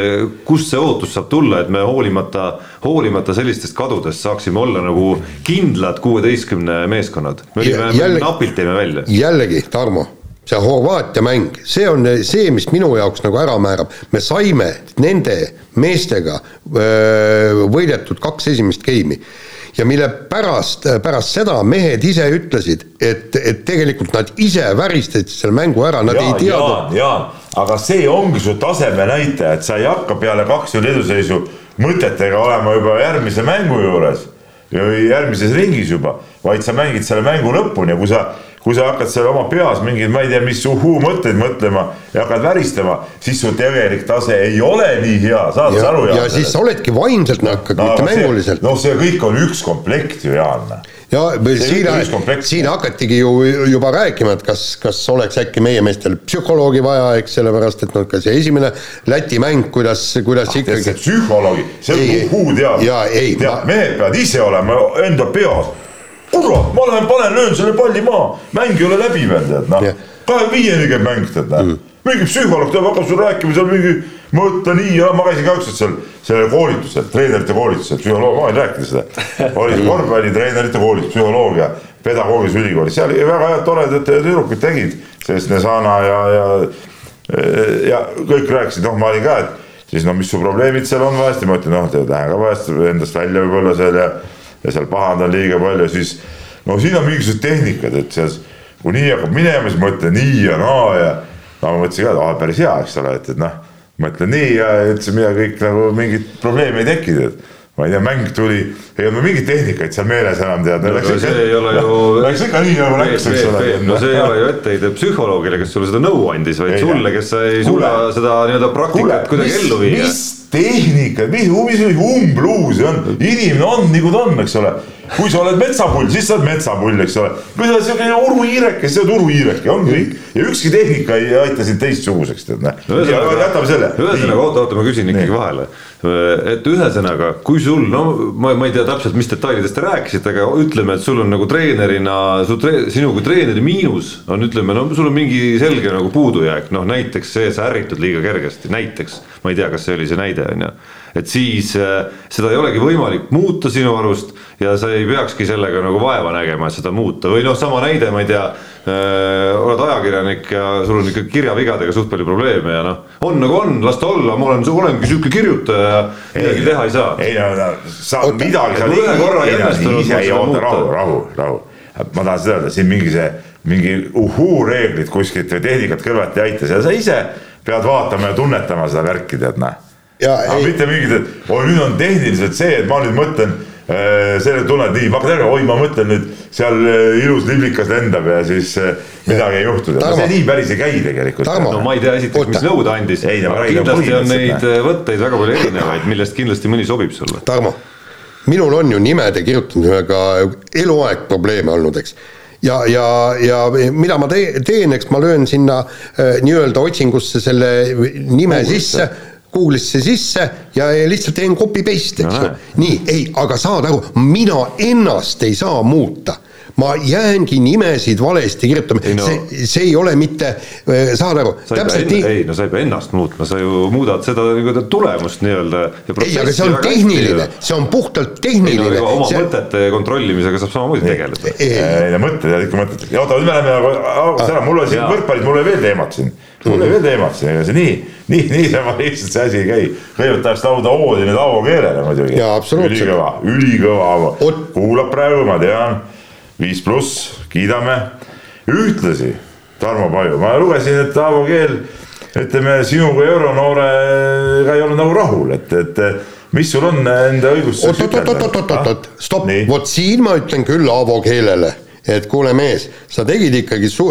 kust see ootus saab tulla, et me hoolimata, hoolimata sellistest kadudest saaksime olla nagu kindlad kuueteistkümne meeskonnad. me olime napilt jäime välja. jällegi, Tarmo, see Horvaatia mäng, see on see, mis minu jaoks nagu ära määrab. me saime nende meestega võidetud kaks esimest geimi. Ja mille pärast, pärast seda mehed ise ütlesid, et, et tegelikult nad ise väristasid selle mängu ära, nad Jaan, ei teadnud. Jaan, aga see ongi su taseme näitaja, et sa ei hakka peale kaks-null eduseisu mõtetega olema juba järgmise mängu juures või järgmises ringis juba, vaid sa mängid selle mängu lõpuni. Ja kui sa, kui sa hakkad seal oma peas mingeid, ma ei tea, mis uhuu mõtteid mõtlema ja hakkad väristama, siis su tegelik tase ei ole nii hea, saad sa ja, aru, ja Jaan? siis sa oledki vaimselt nakad no,, mitte mänguliselt. noh, see kõik on üks komplekt ju, Jaan ja siin siin hakatigi ju juba rääkima, et kas, kas oleks äkki meie meestel psühholoogi vaja, eks sellepärast, et noh, ka see esimene Läti mäng, kuidas, kuidas see ikkagi psühholoogi, see on uhuu teab. Jaa, ei, tead ma-, mehed peavad ise olema enda peas. kurat, ma lähen panen, löön selle palli maha, mäng ei ole läbi veel tead noh Jah.. kahekümne viieni käib mäng tead noh. mingi psühholoog tuleb, hakkab sulle rääkima seal mingi, mõtle nii ja ma käisin ka ükskord seal sellel koolitusel, treenerite koolitusel, psühholoog, ma võin rääkida seda. oli korvpallitreenerite koolitus, psühholoogia, pedagoogilise ülikoolis, seal väga head toredad tüdrukud tegid, sellest Nesana ja, ja ja kõik rääkisid, noh, ma olin ka, et siis no mis su probleemid seal on vahest ja ma ütlen, noh, tead lähen ka vahest endast välja võib-olla seal ja ja seal pahandan liiga palju, siis no siin on mingisugused tehnikad, et seal kui nii hakkab minema, siis ma ütlen nii ja naa ja no ma mõtlesin ka, et aa päris hea, eks ole, et, et noh, mõtlen nii ja ütlesin midagi kõik nagu mingit probleemi ei tekkinud, et ma ei tea, mäng tuli, ei olnud mingit tehnikaid seal meeles enam tead. No see ei ole ju. Läks ikka nii nagu läks, eks ole. no see ei ole ju etteheide psühholoogile, kes sulle seda nõu andis, vaid Ei, sulle, kes sa ei suuda seda nii-öelda praktikat kuidagi ellu viia. mis tehnika, mis, mis umbluus see on, inimene on nagu ta on, eks ole. kui sa oled metsapull, siis sa oled metsapull, eks ole. kui sa oled siuke uruhiireke, siis sa oled uruhiireke, ongi kõik. ja ükski tehnika ei aita sind teistsuguseks, tead näe. jätame selle. ühesõnaga, oota, oota, ma küsin ikkagi vahele. Et ühesõnaga, kui sul, no ma, ma ei tea täpselt, mis detailidest te rääkisite, aga ütleme, et sul on nagu treenerina, su tre, sinu kui treeneri miinus on, ütleme, no sul on mingi selge nagu puudujääk, noh näiteks see, sa ärritud liiga kergesti, näiteks. ma ei tea, kas see oli see näide, on ju. et siis äh, seda ei olegi võimalik muuta sinu arust ja sa ei peakski sellega nagu vaeva nägema, et seda muuta või noh, sama näide, ma ei tea äh, oled ajakirjanik ja sul on ikka kirjavigadega suht palju probleeme ja noh, on nagu on, las ta olla, ma olen, olengi sihuke kirjutaja ja midagi teha ei saa. ei no, no sa Oota, midagi ühe korra ei õnnestunud, ise ma ei seda oota, rahu, rahu, rahu. ma tahan seda öelda, siin mingi see, mingi uhuu reeglid kuskilt või tehnikat kõrvalt ei aita, sa ise pead vaatama ja tunnetama seda värki, tead näe. ja aga ei, mitte mingid, et oi nüüd on tehniliselt see, et ma nüüd mõtlen äh, selle tunned nii, ma hakkan tegema, oi, ma mõtlen nüüd seal äh, ilus liblikas lendab ja siis äh, midagi ei juhtu. See nii päris ei käi tegelikult. No ma ei tea esiteks, mis nõu ta andis, aga kindlasti on neid võtteid väga palju erinevaid, millest kindlasti mõni sobib sulle. Tarmo, minul on ju nimede kirjutamisega eluaeg probleeme olnud, eks. ja, ja, ja mida ma teen, eks ma löön sinna äh, nii-öelda otsingusse selle nime sisse, Google'isse sisse ja lihtsalt teen copy paste, eks No ju. nii, ei, aga saad aru, mina ennast ei saa muuta ma jäängi nimesid valesti kirjutama Ei no- see, see ei ole mitte, saad aru, täpselt nii, ei no sa ei pea ennast muutma, sa ju muudad seda nii-öelda tulemust nii-öelda. ei, aga see on tehniline, see on puhtalt ei no tehniline ega oma see, mõtete kontrollimisega saab samamoodi tegeleda. ei no mõtted ja ikka mõtted ja oota, nüüd me läheme nagu algusest ära, mul on siin Jaa. võrkpallis, mul oli veel teemat siin. Oli veel teemat siin, ega see nii, nii, niisama lihtsalt see asi ei käi. kõigepealt tahaks lauda oodi nüüd Aavo keelele muidugi. Ülikõva, ülikõva kuulab praegu, ma tean, viis pluss, kiidame. ühtlasi, Tarmo Paju, ma lugesin, et Aavo Keel ütleme sinu kui euronoorega ei olnud nagu rahul, et, et mis sul on enda õigustuseks oot-oot-oot-oot-oot-oot, stopp Nii., vot siin ma ütlen küll Aavo keelele, et kuule, mees, sa tegid ikkagi su-,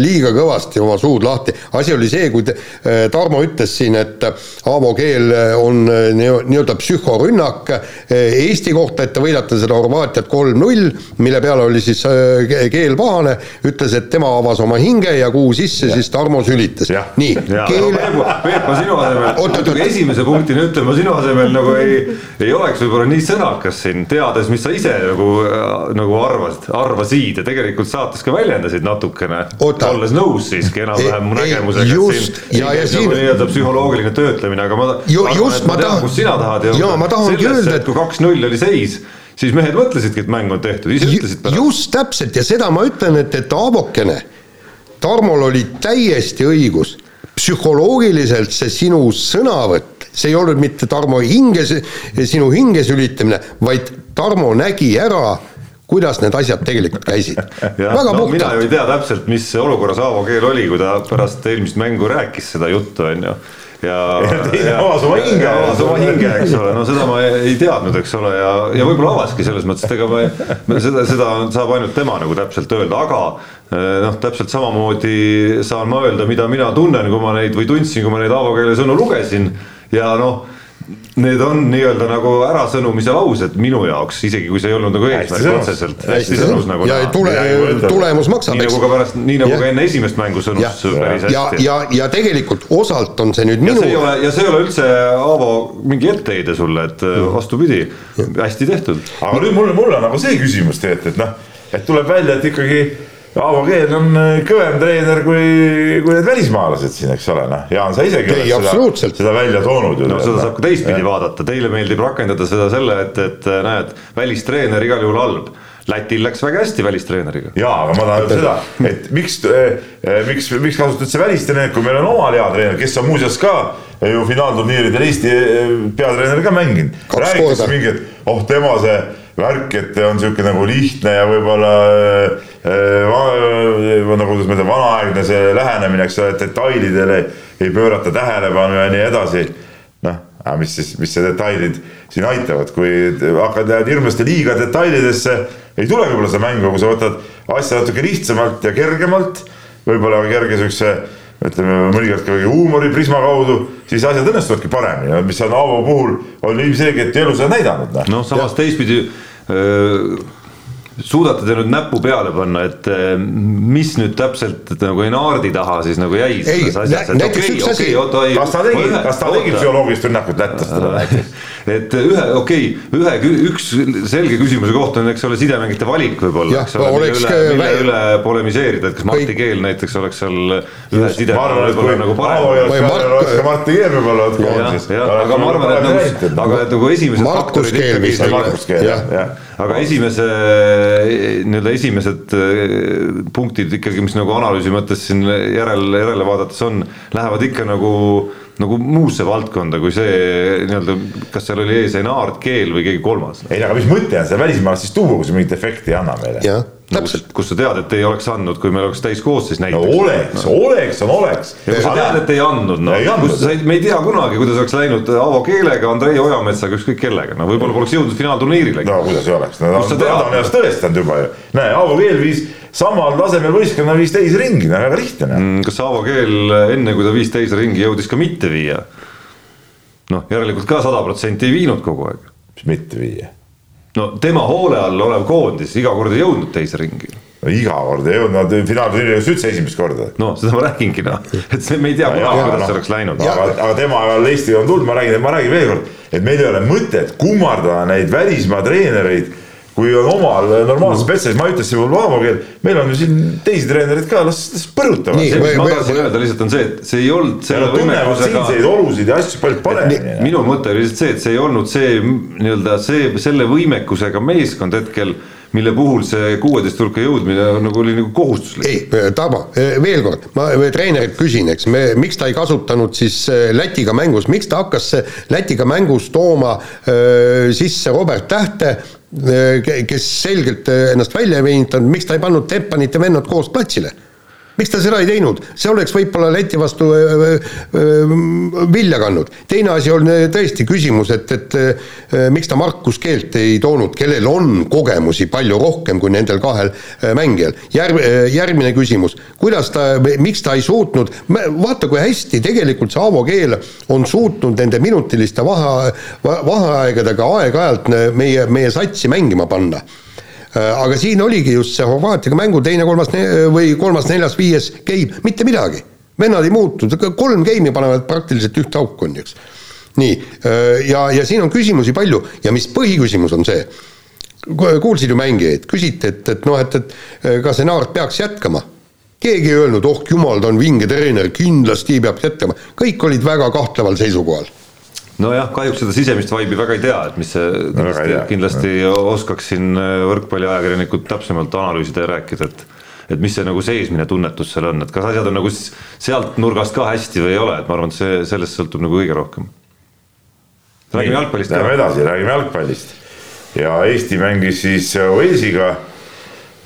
liiga kõvasti oma suud lahti. asi oli see, kui te, Tarmo ütles siin, et Aavo Keel on nii-öelda psühhorünnak Eesti kohta, et te võidate seda Horvaatiat kolm-null, mille peale oli siis Keel pahane, ütles, et tema avas oma hinge ja kuu sisse, siis Tarmo sülitas. nii, Keel. Peep, ma sinu asemel, esimese punktina ütlen, ma sinu asemel nagu ei, ei oleks võib-olla nii sõnakas siin, teades, mis sa ise nagu, nagu arvasid, arvasid ja tegelikult saates ka väljendasid natukene. olles nõus siiski enam-vähem mu nägemusega, siin, siin käib nagu nii-öelda psühholoogiline töötlemine, aga ma ju, just, ma tahan, kus sina tahad jõuda. jaa, ma tahangi öelda, et kui kaks-null oli seis siis mehed mõtlesidki, et mäng on tehtud, ise ütlesid pärast. just täpselt ja seda ma ütlen, et, et Aavokene, Tarmol oli täiesti õigus, psühholoogiliselt see sinu sõnavõtt, see ei olnud mitte Tarmo hinges, sinu hinge sülitamine, vaid Tarmo nägi ära, kuidas need asjad tegelikult käisid. no, mina ju ei tea täpselt, mis olukorras Aavo Keel oli, kui ta pärast eelmist mängu rääkis seda juttu, on ju ja, ja teine avas oma hinge. avas oma hinge, eks ole, no seda ma ei teadnud, eks ole, ja, ja võib-olla avaski selles mõttes, et ega me seda, seda saab ainult tema nagu täpselt öelda, aga eh, noh, täpselt samamoodi saan ma öelda, mida mina tunnen, kui ma neid või tundsin, kui ma neid Aavo keele sõnu lugesin ja noh need on nii-öelda nagu ärasõnumise laused minu jaoks, isegi kui see ei olnud nagu eesmärk otseselt. hästi sõnus nagu. ja tule, tulemus maksab. nii nagu ka pärast, nii nagu ja. ka enne esimest mängu sõnus ja. päris hästi. ja, ja, ja tegelikult osalt on see nüüd ja minu. see ei ole, ja see ei ole üldse, Aavo, mingi etteheide sulle, et vastupidi, hästi tehtud. aga nüüd mul, mul on nagu see küsimus tegelikult, et noh, et tuleb välja, et ikkagi Aavo Keel on äh, kõvem treener kui, kui need välismaalased siin, eks ole, noh, Jaan, sa isegi oled seda, seda välja toonud ju. no seda saab ka teistpidi vaadata, teile meeldib rakendada seda selle, et, et äh, näed, välistreener igal juhul halb Lätil läks väga hästi välistreeneriga. jaa, aga ma tahan öelda seda, et miks äh,, miks, miks kasutad sa välistreenerit, kui meil on omal hea treener, kes on muuseas ka ju finaalturniiridel Eesti peatreener ka mänginud. räägitakse mingi, et oh, tema see värk, et on sihuke nagu lihtne ja võib-olla äh, nagu kuidas ma ütlen, vanaaegne see lähenemine, eks ole, detailidele ei pöörata tähelepanu ja nii edasi. noh, aga mis siis, mis see detailid siin aitavad, kui hakkad jääd hirmsasti liiga detailidesse, ei tulegi võib-olla seda mängu, kui sa võtad asja natuke lihtsamalt ja kergemalt, võib-olla kerge siukse ütleme mõnikord ka huumoriprisma kaudu, siis asjad õnnestuvadki paremini, mis on Aavo puhul on ilmselgelt elu seda näidanud. noh no, samas teistpidi 呃 suudate te nüüd näppu peale panna, et mis nüüd täpselt nagu Enaardi taha siis nagu jäi selles asjas, et okei, okei, oota ei. kas ta tegi, kas ta tegi psühholoogilist rünnakut lätlastele näiteks? et ühe, okei okay,, ühe, üks selge küsimuse koht on, eks ole, sidemängijate valik võib-olla, eks ole, mille üle, mille üle polemiseerida, et kas Martti Keel näiteks oleks seal ühe sidemängija võib-olla nagu parem. oleks ka Martti Keel võib-olla olnud koondises. aga ma arvan, et nagu, aga et nagu esimesed faktorid ikkagi. Markus Keel, jah, jah. Aga esimese, nii-öelda esimesed äh, punktid ikkagi, mis nagu analüüsi mõttes siin järele, järele vaadates on, lähevad ikka nagu nagu muusse valdkonda kui see nii-öelda, kas seal oli ees Enaart Keel või keegi kolmas? ei, aga mis mõte on seda välismaalast siis tuua, kui see mingit efekti ei anna meile? jah, täpselt no,. kus sa tead, et ei oleks andnud, kui meil oleks täiskoosseis näiteks. no oleks no., oleks on oleks. ja kui sa tead, et ei andnud, noh, me ei tea kunagi, kuidas oleks läinud Aavo Keelega, Andrei Ojametsaga, ükskõik kellega, no võib-olla poleks jõudnud finaalturniirile. no kuidas ei oleks, no ta on ennast tõestanud juba ju, näe, Aavo Keel viis samal tasemel võistkonna viis teise ringi, no väga lihtne mm,. kas Aavo Keel enne, kui ta viis teise ringi, jõudis ka mitte viia? noh, järelikult ka sada protsenti ei viinud kogu aeg. mis mitte viia? No tema hoole all olev koondis iga kord ei jõudnud teise ringi no iga kord ei jõudnud, nad finaalturniiris üldse esimest korda. no seda ma räägingi noh, et see, me ei tea kunagi, kuidas no, see oleks läinud. aga, aga tema ajal Eesti on tulnud, ma räägin, ma räägin veel kord, et meil ei ole mõtet kummardada neid välismaa treenereid kui on omal normaalsed spetsialist, ma ütlesin Paavo keel, meil on ju siin teisi treenereid ka, las, las põrutavad. see, mis ma tahtsin öelda lihtsalt on see, et see ei olnud selle võimekusega. olusid ja asju palju paremini. minu mõte oli lihtsalt see, et see ei olnud see nii-öelda see, selle võimekusega meeskond hetkel mille puhul see kuueteist hulka jõudmine nagu oli nagu kohustuslik. ei, Tarmo, veel kord, ma treenerilt küsin, eks me, miks ta ei kasutanud siis äh, Lätiga mängus, miks ta hakkas Lätiga mängus tooma öö, äh, sisse Robert Tähte, Äh, kes selgelt äh, ennast välja ei veenitanud, miks ta ei pannud Teppanit ja vennad koos platsile? Miks ta seda ei teinud, see oleks võib-olla Läti vastu vilja kandnud. teine asi on tõesti küsimus, et, et miks ta Markus Keelt ei toonud, kellel on kogemusi palju rohkem kui nendel kahel mängijal. Järg-, järgmine küsimus, kuidas ta, miks ta ei suutnud, vaata kui hästi tegelikult see Aavo Keel on suutnud nende minutiliste vahe, vaheaegadega aeg-ajalt meie, meie satsi mängima panna aga siin oligi just see Horvaatiaga mängu teine, kolmas või kolmas, neljas, viies game, mitte midagi. vennad ei muutu, kolm game'i panevad praktiliselt ühte auku, on ju, eks. nii, äh, ja, ja siin on küsimusi palju ja mis põhiküsimus on see, kuulsid ju mängijaid, küsiti, et, et noh, et, et äh, kas Enaart peaks jätkama keegi ei öelnud, oh jumal, ta on vinge treener, kindlasti peab jätkama, kõik olid väga kahtleval seisukohal nojah, kahjuks seda sisemist vaibi väga ei tea, et mis see kindlasti, kindlasti oskaks siin äh, võrkpalliajakirjanikud täpsemalt analüüsida ja rääkida, et et mis see nagu seesmine tunnetus seal on, et kas asjad on nagu sealt nurgast ka hästi või ei ole, et ma arvan, et see, sellest sõltub nagu kõige rohkem. räägime jalgpallist ka. Lähme edasi, räägime jalgpallist. ja Eesti mängis siis Walesiga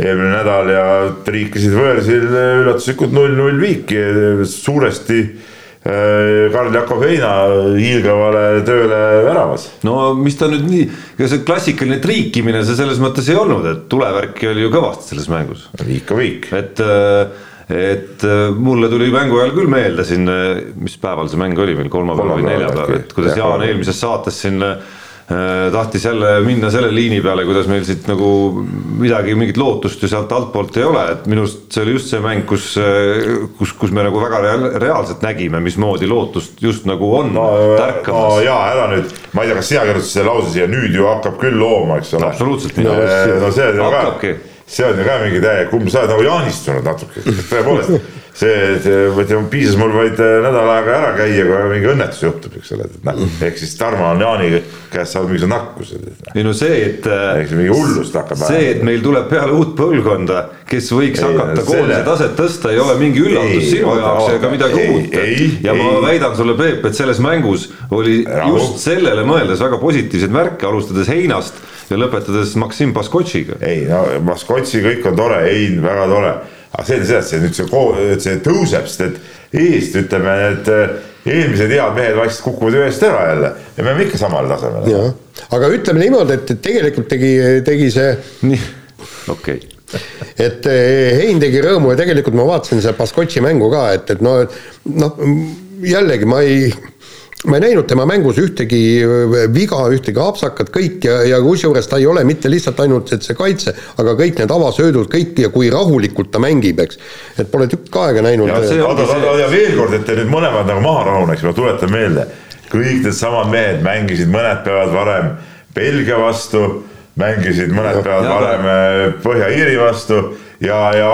eelmine nädal ja triikisid võõrsil üllatuslikult null-null viiki, suuresti Äh, Karl Jakov Heina hiilgavale tööle väravas. no mis ta nüüd nii, ega see klassikaline triikimine see selles mõttes ei olnud, et tulevärki oli ju kõvasti selles mängus. viik on viik. et, äh, et äh, mulle tuli mängu ajal küll meelde siin, mis päeval see mäng oli meil, kolmapäeval või neljapäeval, et kuidas Jaan eelmises saates siin Äh, tahtis jälle minna selle liini peale, kuidas meil siit nagu midagi, mingit lootust ju sealt altpoolt ei ole, et minu arust see oli just see mäng, kus, äh, kus, kus me nagu väga reaal, reaalselt nägime, mismoodi lootust just nagu on no, tärkamas no,. jaa, ära nüüd, ma ei tea, kas sina kirjutasid selle lause siia, nüüd ju hakkab küll looma, eks ole. absoluutselt nii no,. no see on ju ka, see on ju ka mingi täie, kumb sa oled nagu jaanistunud natuke, tõepoolest see, see, piisas mul vaid äh, nädal aega ära käia, kui mingi õnnetus juhtub, eks ole, et noh, ehk siis Tarmo on Jaani käest saanud mingisuguse nakkuse. ei no see, et. ehk siis mingi hullust hakkab. see, et meil tuleb peale uut põlvkonda, kes võiks ei, hakata koondise selle... taset tõsta, ei ole mingi üllatus sinu jaoks ega midagi uut. ja ei. ma väidan sulle, Peep, et selles mängus oli Rahu. just sellele mõeldes väga positiivseid märke, alustades Heinast ja lõpetades Maksim Baskotšiga. ei no Baskotši kõik on tore, Hein väga tore aga selge see, et see nüüd see, et see tõuseb, sest et eest ütleme, need äh, eelmised head mehed vaikselt kukuvad ühest ära jälle ja me oleme ikka samal tasemel. jah, aga ütleme niimoodi, et tegelikult tegi, tegi see. nii, okei okay et äh, Hein tegi rõõmu ja tegelikult ma vaatasin seda Baskotši mängu ka, et, et no, noh, jällegi ma ei ma ei näinud tema mängus ühtegi äh, viga, ühtegi apsakat, kõik ja, ja kusjuures ta ei ole mitte lihtsalt ainult et see kaitse, aga kõik need avasöödud, kõik ja kui rahulikult ta mängib, eks. et pole tükk aega näinud. ja, see, aga, aga, ja veel kord, et te nüüd mõlemad nagu maha rahuneks, ma tuletan meelde, kõik needsamad mehed mängisid mõned päevad varem Belgia vastu, mängisid mõned päevad varem äh, Põhja-Iiri vastu ja, ja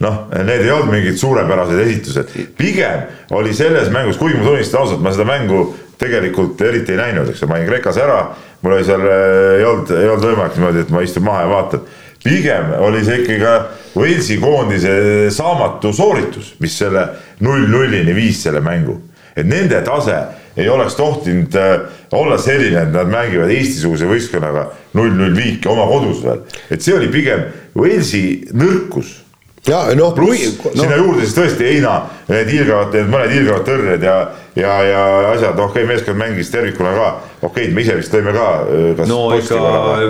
noh, need ei olnud mingid suurepärased esitused, pigem oli selles mängus, kuigi ma tunnistan ausalt, ma seda mängu tegelikult eriti ei näinud, eks ju, ma olin Kreekas ära, mul oli seal, äh, ei olnud, ei olnud võimalik niimoodi, et ma istun maha ja vaatan. pigem oli see ikkagi ka Walesi koondise saamatu sooritus, mis selle null-nullini viis selle mängu. et nende tase ei oleks tohtinud äh, olla selline, et nad mängivad Eesti-suguse võistkonnaga null-null viiki oma kodus veel, et see oli pigem Walesi nõrkus ja noh, pluss no. sinna juurde siis tõesti Heina, need hiilgavad, need mõned hiilgavad tõrjed ja, ja, ja asjad, okei okay,, meeskond mängis tervikuna ka, okei okay,, me ise vist tõime ka. Äh, no ikka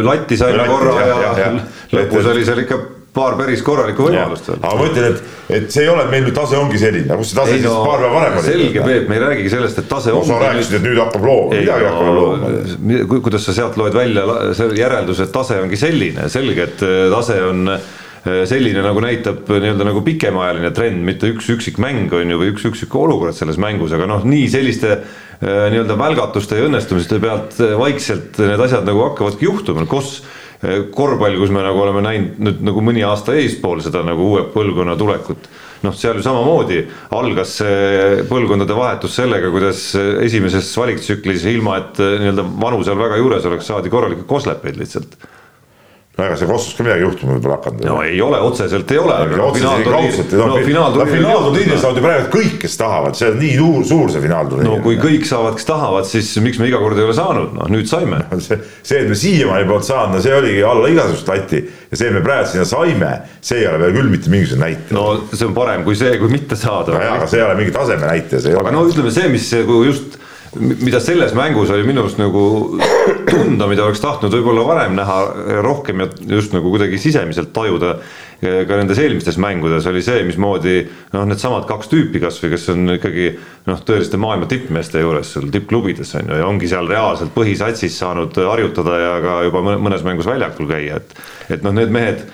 latti saime korra ja, ja, ja lõpus oli seal ikka paar päris korralikku võimalust veel. aga ma ütlen, et, et see ei ole, meil nüüd tase ongi selline, kus see tase ei, no, siis paar päeva varem oli. selge, Peep, me ei räägigi sellest, et tase no, on. sa rääkisid, et nüüd hakkab looma, midagi no, hakkab looma. kuidas sa sealt loed välja selle järelduse, et tase ongi selline, selge, et äh, tase on selline nagu näitab nii-öelda nagu pikemaajaline trend, mitte üks üksik mäng on ju, või üks üksik olukord selles mängus, aga noh, nii selliste äh, nii-öelda välgatuste ja õnnestumiste pealt äh, vaikselt need asjad nagu hakkavadki juhtuma, kus korvpall, kus me nagu oleme näinud nüüd nagu mõni aasta eespool seda nagu uue põlvkonna tulekut. Noh, seal ju samamoodi algas see põlvkondade vahetus sellega, kuidas esimeses valiktsüklis ilma, et nii-öelda vanu seal väga juures oleks, saadi korralikke koslepeid lihtsalt no ega see Kosovos ka midagi juhtuma võib-olla hakanud. no ei ole, otseselt ei ole. no finaalturniiril saavad ju praegu kõik, kes tahavad, see on nii suur, suur see finaalturniir. no kui kõik saavad, kes tahavad, siis miks me iga kord ei ole saanud, noh nüüd saime. see, see, et me siiamaani polnud saanud, no see oligi alla igasugust lati ja see, et me praegu sinna saime, see ei ole veel küll mitte mingisugune näitaja. no see on parem kui see, kui mitte saada. no jaa, aga see ei ole mingi taseme näitaja, see ei aga ole. no ütleme see, mis just mida selles mängus oli minu arust nagu tunda, mida oleks tahtnud võib-olla varem näha rohkem ja just nagu kuidagi sisemiselt tajuda ka nendes eelmistes mängudes oli see, mismoodi noh, needsamad kaks tüüpi kasvõi, kes on ikkagi noh, tõeliste maailma tippmeeste juures seal tippklubides on ju ja ongi seal reaalselt põhisatsis saanud harjutada ja ka juba mõnes mängus väljakul käia, et et noh, need mehed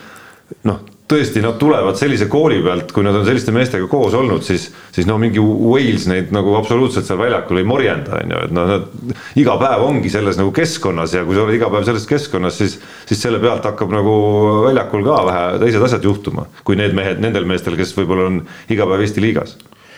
noh tõesti, nad tulevad sellise kooli pealt, kui nad on selliste meestega koos olnud, siis, siis no mingi Wales neid nagu absoluutselt seal väljakul ei morjenda, on ju, et noh, nad iga päev ongi selles nagu keskkonnas ja kui sa oled iga päev selles keskkonnas, siis, siis selle pealt hakkab nagu väljakul ka vähe teised asjad juhtuma, kui need mehed, nendel meestel, kes võib-olla on iga päev Eesti liigas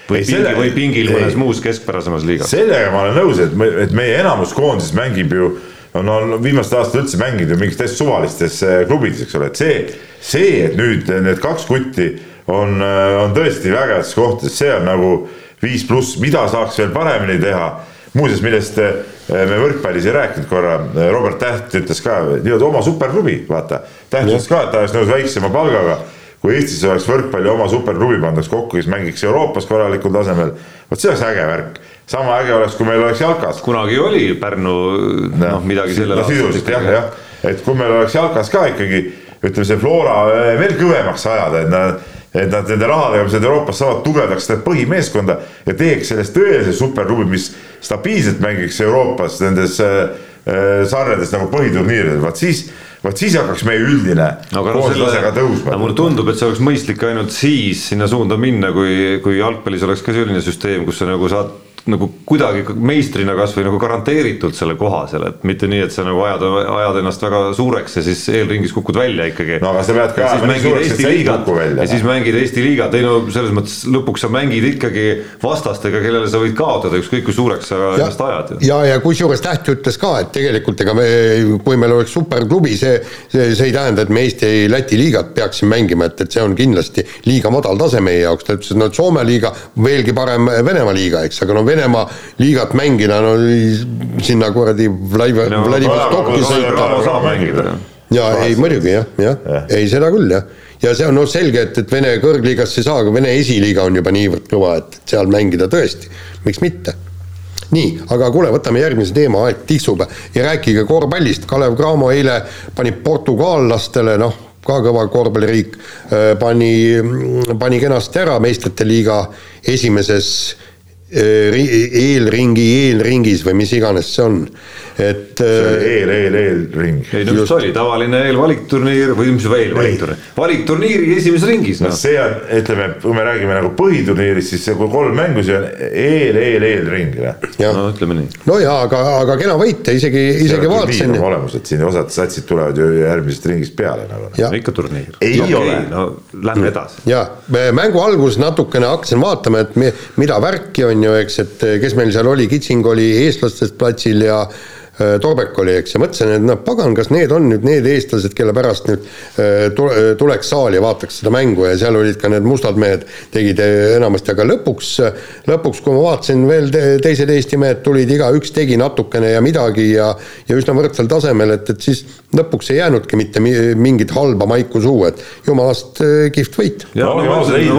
või Ei, pingi selle- või pingil mõnes ei. muus keskpärasemas liigas. sellega ma olen nõus, et, me- et meie enamus koondises mängib ju on, on viimastel aastatel üldse mänginud ju mingites suvalistes äh, klubides, eks ole, et see, see, et nüüd need kaks kutti on, on tõesti vägevates kohtades, see on nagu viis pluss, mida saaks veel paremini teha. muuseas, millest äh, me võrkpallis ei rääkinud korra, Robert Täht ütles ka nii-öelda oma superklubi, vaata. Täht ütles ka, et ta oleks nõus väiksema palgaga kui Eestis oleks võrkpalli oma superklubi pandaks kokku, kes mängiks Euroopas korralikul tasemel, vot see oleks äge värk. sama äge oleks, kui meil oleks jalkas. Kunagi oli Pärnu noh, midagi sellel no sisuliselt jah, jah, et kui meil oleks jalkas ka ikkagi ütleme, see Flora eh, veel kõvemaks ajada, et nad, et nad nende rahadega, mis nad Euroopas saavad, tugevdaks seda põhimeeskonda ja teeks sellest tõelise superklubi, mis stabiilselt mängiks Euroopas nendes äh, sarjades nagu põhiturniiridel, vaat siis, vaat siis hakkaks meie üldine ka selle, tõusma. mulle tundub, et see oleks mõistlik ainult siis sinna suunda minna, kui, kui jalgpallis oleks ka selline süsteem, kus sa nagu saad nagu kuidagi meistrina kasvõi nagu garanteeritult selle koha seal, et mitte nii, et sa nagu ajad, ajad ennast väga suureks ja siis eelringis kukud välja ikkagi. No aga sa pead ka Ja siis ajama nii mängid suureks, et Eesti sa ei liigat. kuku välja, ja siis mängid Eesti liigat, ei no selles mõttes lõpuks sa mängid ikkagi vastastega, kellele sa võid kaotada, ükskõik kui suureks sa ennast ajad ja, ja kusjuures Täht ütles ka, et tegelikult ega me, kui meil oleks superklubi, see, see, see ei tähenda, et me Eesti-Läti liigat peaksime mängima, et, et see on kindlasti liiga madal tase meie jaoks, ta ütles, et no Soome liiga, veelgi parem Venemaa liiga, eks, aga no Venemaa liigat mängida, no sinna kuradi Vladi- No, Vladivostokki no, sõita ja ei muidugi jah, jah Jah. ja., ei seda küll jah. ja see on noh selge, et, et Vene kõrgliigasse ei saa, aga Vene esiliiga on juba niivõrd kõva, et seal mängida tõesti, miks mitte. nii, aga kuule, võtame järgmise teema, aeg tiksub ja rääkige korvpallist, Kalev Cramo eile pani portugaallastele, noh, ka kõva korvpalliriik, pani, pani kenasti ära meistrite liiga esimeses eelringi eelringis või mis iganes see on, et eh, eel, eel, eelring. ei no mis Just. see oli, tavaline eelvalikturniir või mis eelvalikturniir, valikturniiri esimeses ringis no noh. see on, ütleme, kui me räägime nagu põhiturniirist, siis see, kui kolm mängu, see on eel, eel, eelring. jah no ütleme nii. no jaa, aga, aga kena võit ja isegi, isegi vaatasin. olemus, et siin osad satsid tulevad ju järgmisest ringist peale nagu. jah, ikka turniir. Ei ole. no lähme edasi. ja mängu alguses natukene hakkasin vaatama, et mi, mida värki on ju, eks, et kes meil seal oli, Kitsing oli eestlastest platsil ja äh, Torbek oli, eks, ja mõtlesin, et noh, pagan, kas need on nüüd need eestlased, kelle pärast nüüd tule- tuleks saali ja vaataks seda mängu ja seal olid ka need mustad mehed, tegid enamasti, aga lõpuks, lõpuks, kui ma vaatasin veel te, teised Eesti mehed tulid, igaüks tegi natukene ja midagi ja ja üsna võrdsel tasemel, et, et siis lõpuks ei jäänudki mitte mi- mingit halba maiku suhu, et jumalast kihvt võit.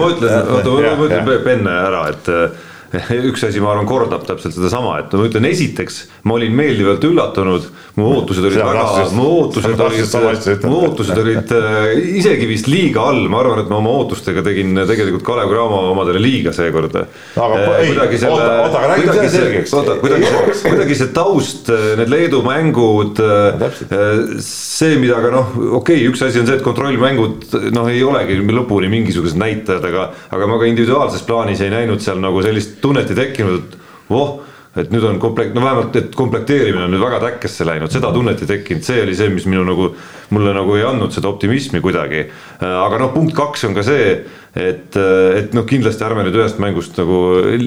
ma ütlen, oota, ma ütlen jah. Penne ära, et äh, üks asi, ma arvan, kordab täpselt sedasama, et ma ütlen, esiteks ma olin meeldivalt üllatunud, mu ootused olid väga mu ootused olid, mu ootused olid äh, isegi vist liiga all, ma arvan, et ma oma ootustega tegin tegelikult Kalev Cramo omadele liiga seekord. aga ei, oota, oota, aga räägime selle selgeks. oota, kuidagi see, kuidagi see taust, need Leedu mängud täpselt., see, mida ka noh, okei okay,, üks asi on see, et kontrollmängud noh, ei olegi lõpuni mingisugused näitajad, aga, aga ma ka individuaalses plaanis ei näinud seal nagu sellist tunnet ei tekkinud, et voh, et nüüd on komplekt, no vähemalt, et komplekteerimine on nüüd väga täkkesse läinud, seda tunnet ei tekkinud, see oli see, mis minu nagu, mulle nagu ei andnud seda optimismi kuidagi. aga noh, punkt kaks on ka see, et, et noh, kindlasti ärme nüüd ühest mängust nagu,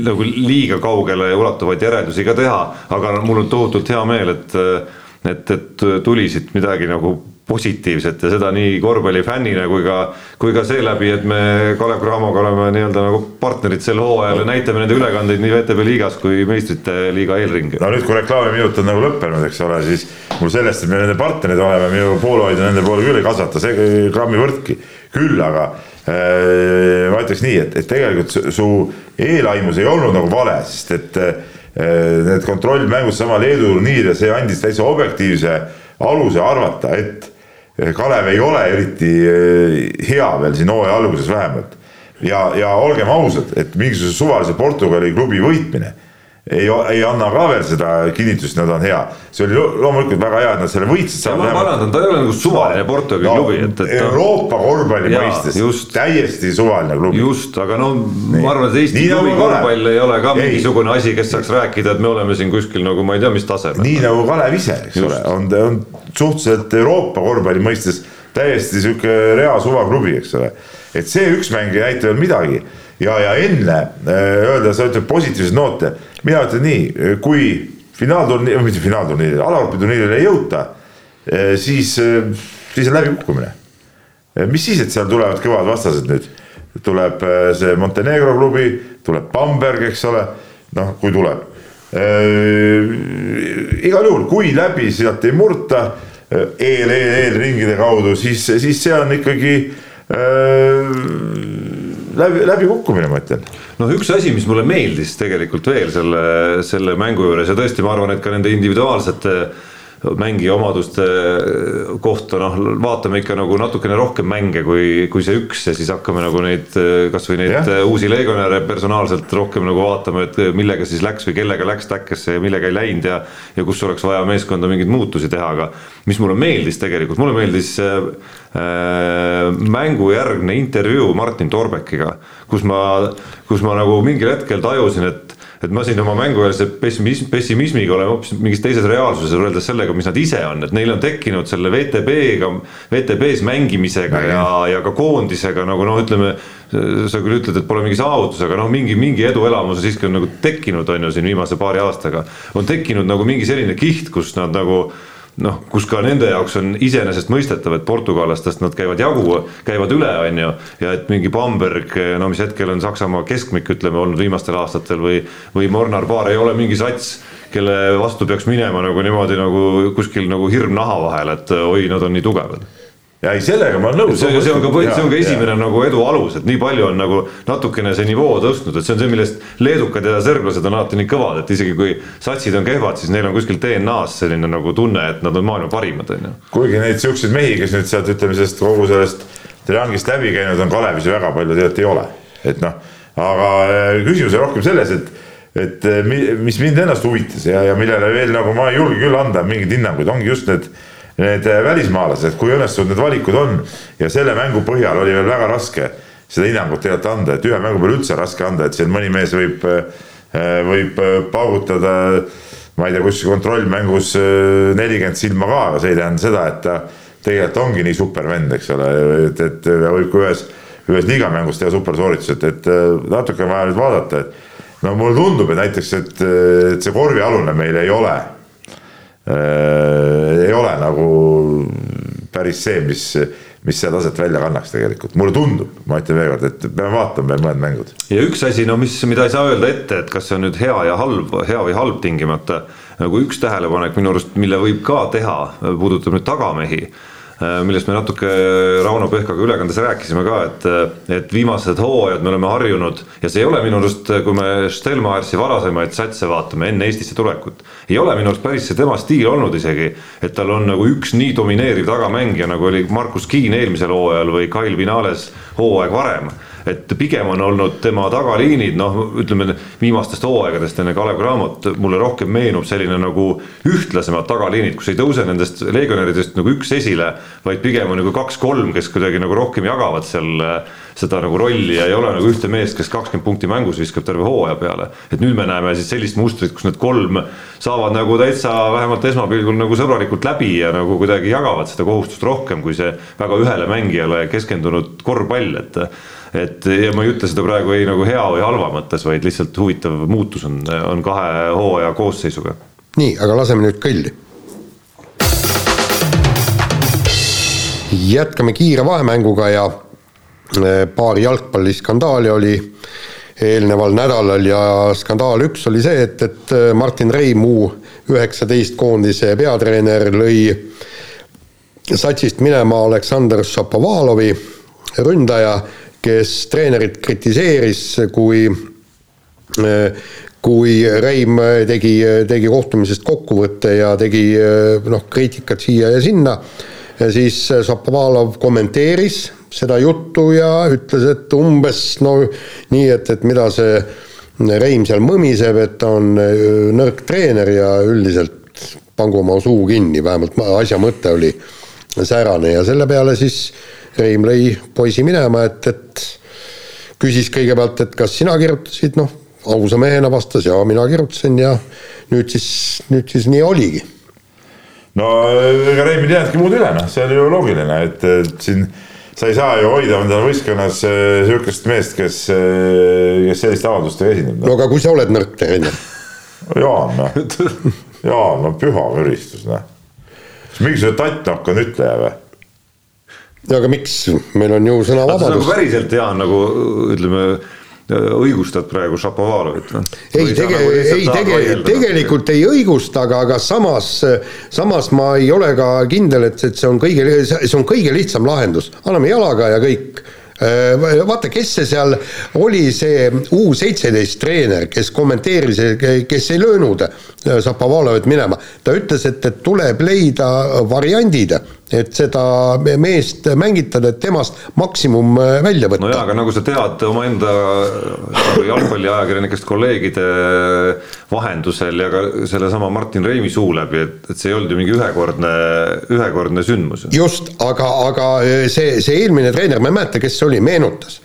nagu liiga kaugele ulatuvaid järeldusi ka teha, aga mul on tohutult hea meel, et et, et tuli siit midagi nagu positiivset ja seda nii korvpallifännina kui ka, kui ka seeläbi, et me Kalev Cramoga oleme nii-öelda nagu partnerid sel hooajal ja näitame nende ülekandeid nii VTB liigas kui meistrite liiga eelringi. no nüüd, kui reklaamiminut on nagu lõppenud, eks ole, siis mul sellest, et me nende partnerid oleme, minu poolehoidja nende poole küll ei kasvata, see grammi võrdki. küll aga äh, ma ütleks nii, et, et tegelikult su eelaimus ei olnud nagu vale, sest et äh, need kontrollmängud, sama Leedu turniir ja see andis täitsa objektiivse aluse arvata, et Kalev ei ole eriti eh, hea veel siin hooaja alguses vähemalt. ja, ja olgem ausad, et mingisuguse suvalise Portugali klubi võitmine ei, ei anna ka veel seda kinnitust, nad on hea. see oli loomulikult väga hea, et nad selle võitsid. ma parandan, ta ei ole nagu suvaline Portugali no, klubi, et, et. Euroopa korvpalli mõistes täiesti suvaline klubi. just, aga no Nii. ma arvan, et Eesti Nii klubi nagu korvpall ei ole ka ei. mingisugune asi, kes saaks rääkida, et me oleme siin kuskil nagu ma ei tea, mis tasemel. nii nagu Kalev ise, eks just. ole, on, on suhteliselt Euroopa korvpalli mõistes täiesti sihuke rea suvaklubi, eks ole. et see üks mäng ei näita veel midagi ja, ja enne äh, öelda, sa ütled positiivseid noote mina ütlen nii, kui finaalturniir, mitte finaalturniiril, alagruppiturniiril ei jõuta, eh, siis, eh, siis on läbikukkumine. Eh, mis siis, et seal tulevad kõvad vastased nüüd, tuleb see Montenegro klubi, tuleb Bamberg, eks ole, noh, kui tuleb igal juhul, kui läbi sealt ei murta eel, eel, eelringide kaudu, siis, siis see on ikkagi äh, läbi, läbikukkumine, ma ütlen. Noh, üks asi, mis mulle meeldis tegelikult veel selle, selle mängu juures ja tõesti, ma arvan, et ka nende individuaalsete mängija omaduste kohta noh, vaatame ikka nagu natukene rohkem mänge kui, kui see üks ja siis hakkame nagu neid kasvõi neid yeah. uusi legionäre personaalselt rohkem nagu vaatama, et millega siis läks või kellega läks täkkesse ja millega ei läinud ja ja kus oleks vaja meeskonda mingeid muutusi teha, aga mis mulle meeldis tegelikult, mulle meeldis äh, mängujärgne intervjuu Martin Torbekiga, kus ma, kus ma nagu mingil hetkel tajusin, et et ma siin oma mängueelse pessimism, pessimismiga olen hoopis mingis teises reaalsuses võrreldes sellega, mis nad ise on, et neil on tekkinud selle VTB-ga, VTB-s mängimisega ja, ja ka koondisega nagu noh, ütleme. sa küll ütled, et pole mingi saavutus, aga noh, mingi, mingi eduelamus siiski on nagu tekkinud, on ju siin viimase paari aastaga. on tekkinud nagu mingi selline kiht, kus nad nagu noh, kus ka nende jaoks on iseenesestmõistetav, et portugallastest nad käivad jagu, käivad üle, on ju. ja et mingi Bamberg, no mis hetkel on Saksamaa keskmik, ütleme, olnud viimastel aastatel või, või Mornar Paar ei ole mingi sats kelle vastu peaks minema nagu niimoodi nagu kuskil nagu hirm naha vahel, et oi, nad on nii tugevad ja ei, sellega ma olen nõus. see, on ka, see on ka esimene ja. nagu edu alus, et nii palju on nagu natukene see nivoo tõstnud, et see on see, millest leedukad ja serblased on alati nii kõvad, et isegi kui satsid on kehvad, siis neil on kuskil DNA-s selline nagu tunne, et nad on maailma parimad, on ju. kuigi neid siukseid mehi, kes nüüd sealt ütleme sellest kogu sellest triangist läbi käinud on Kalevis ju väga palju tegelikult ei ole, et noh, aga äh, küsimus on rohkem selles, et et äh, mis mind ennast huvitas ja, ja millele veel nagu ma ei julge küll anda mingeid hinnanguid, ongi just need need äh, välismaalased, kui õnnestunud need valikud on ja selle mängu põhjal oli veel väga raske seda hinnangut tegelikult anda, et ühe mängu peale üldse raske anda, et siin mõni mees võib, äh, võib äh, paugutada. ma ei tea, kus kontrollmängus nelikümmend silma ka, aga see ei tähenda seda, et ta tegelikult ongi nii super vend, eks ole, et, et võib ka ühes, ühes liigamängus teha supersooritused, et natuke on vaja nüüd vaadata, et no mulle tundub, et näiteks, et, et see korvialune meil ei ole äh, ei ole nagu päris see, mis, mis seda taset välja kannaks tegelikult, mulle tundub, ma ütlen veelkord, et peame vaatama veel mõned mängud. ja üks asi, no mis, mida ei saa öelda ette, et kas see on nüüd hea ja halb, hea või halb tingimata. nagu üks tähelepanek minu arust, mille võib ka teha, puudutab nüüd tagamehi millest me natuke Rauno Pehkaga ülekandes rääkisime ka, et, et viimased hooajad me oleme harjunud ja see ei ole minu arust, kui me Stelmaersi varasemaid satse vaatame enne Eestisse tulekut, ei ole minu arust päris see tema stiil olnud isegi, et tal on nagu üks nii domineeriv tagamängija, nagu oli Markus Kiin eelmisel hooajal või Kail Vinales hooaeg varem et pigem on olnud tema tagaliinid, noh, ütleme viimastest hooaegadest enne Kalev Cramot mulle rohkem meenub selline nagu ühtlasemad tagaliinid, kus ei tõuse nendest legionäridest nagu üks esile, vaid pigem on nagu kaks-kolm, kes kuidagi nagu rohkem jagavad seal äh, seda nagu rolli ja ei ole nagu ühte meest, kes kakskümmend punkti mängus viskab terve hooaja peale. et nüüd me näeme siis sellist mustrit, kus need kolm saavad nagu täitsa vähemalt esmapilgul nagu sõbralikult läbi ja nagu kuidagi jagavad seda kohustust rohkem kui see väga ühele mängijale keskendunud korvpall, et et ja ma ei ütle seda praegu ei nagu hea või halva mõttes, vaid lihtsalt huvitav muutus on, on kahe hooaja koosseisuga. nii, aga laseme nüüd kõlli jätkame kiire vahemänguga ja äh, paar jalgpalliskandaali oli eelneval nädalal ja skandaal üks oli see, et, et äh, Martin Reim, U üheksateist koondise peatreener, lõi satsist minema Aleksandr Šapovalovi, ründaja, kes treenerit kritiseeris, kui kui Reim tegi, tegi kohtumisest kokkuvõtte ja tegi noh, kriitikat siia ja sinna, siis Šapovalov kommenteeris seda juttu ja ütles, et umbes no nii, et, et mida see Reim seal mõmiseb, et ta on nõrk treener ja üldiselt pangu oma suu kinni, vähemalt asja mõte oli säärane. Ja selle peale siis Reim lõi poisi minema, et, et küsis kõigepealt, et kas sina kirjutasid, noh ausa mehena vastas ja mina kirjutasin ja nüüd siis, nüüd siis nii oligi. no ega Reimil ei jäänudki muud üle, noh, see oli ju loogiline, et, et siin sa ei saa ju hoida endale võistkonnas äh, sihukest meest, kes, äh, kes selliste avaldustega esineb no.. no aga kui sa oled nõrk treener? Jaan, noh, Jaan, no püha müristus, noh. mingisugune tattnokk on ütleja või? No aga miks, meil on ju sõnavabadus. nagu päriselt Jaan nagu ütleme õigustad praegu Šapovalovit või? ei, tege-, nagu ei tege-, tegelikult ei õigusta, aga, aga samas, samas ma ei ole ka kindel, et, et see on kõige, see on kõige lihtsam lahendus, anname jalaga ja kõik. Äh, vaata, kes see seal oli, see U seitseteist treener, kes kommenteeris, kes ei löönud Šapovalovit minema, ta ütles, et, et tuleb leida variandid et seda meest mängitada, et temast maksimum äh, välja võtta. no jaa, aga nagu sa tead omaenda jalgpalliajakirjanikest kolleegide vahendusel ja ka sellesama Martin Reimi suu läbi, et, et see ei olnud ju mingi ühekordne, ühekordne sündmus. just, aga, aga äh, see, see eelmine treener, ma ei mäleta, kes see oli, meenutas,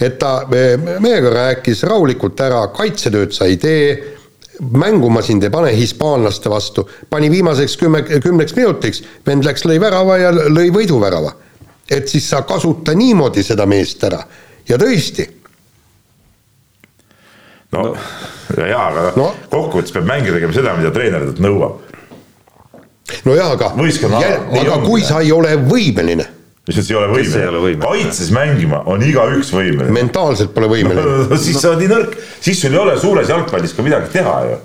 et ta meiega rääkis rahulikult ära, kaitsetööd sa ei tee mängu ma sind ei pane hispaanlaste vastu, pani viimaseks kümme, kümneks minutiks, vend läks, lõi värava ja lõi võiduvärava. et siis sa kasuta niimoodi seda meest ära ja tõesti. no, no jaa, aga no. kokkuvõttes peab mängija tegema seda, mida treener talt nõuab. no jaa, aga, aga kui sa ei ole võimeline lihtsalt ei ole võimeline. kaitses mängima on igaüks võimeline. mentaalselt pole võimeline no, siis sa oled nii nõrk, siis sul ei ole suures jalgpallis ka midagi teha ju.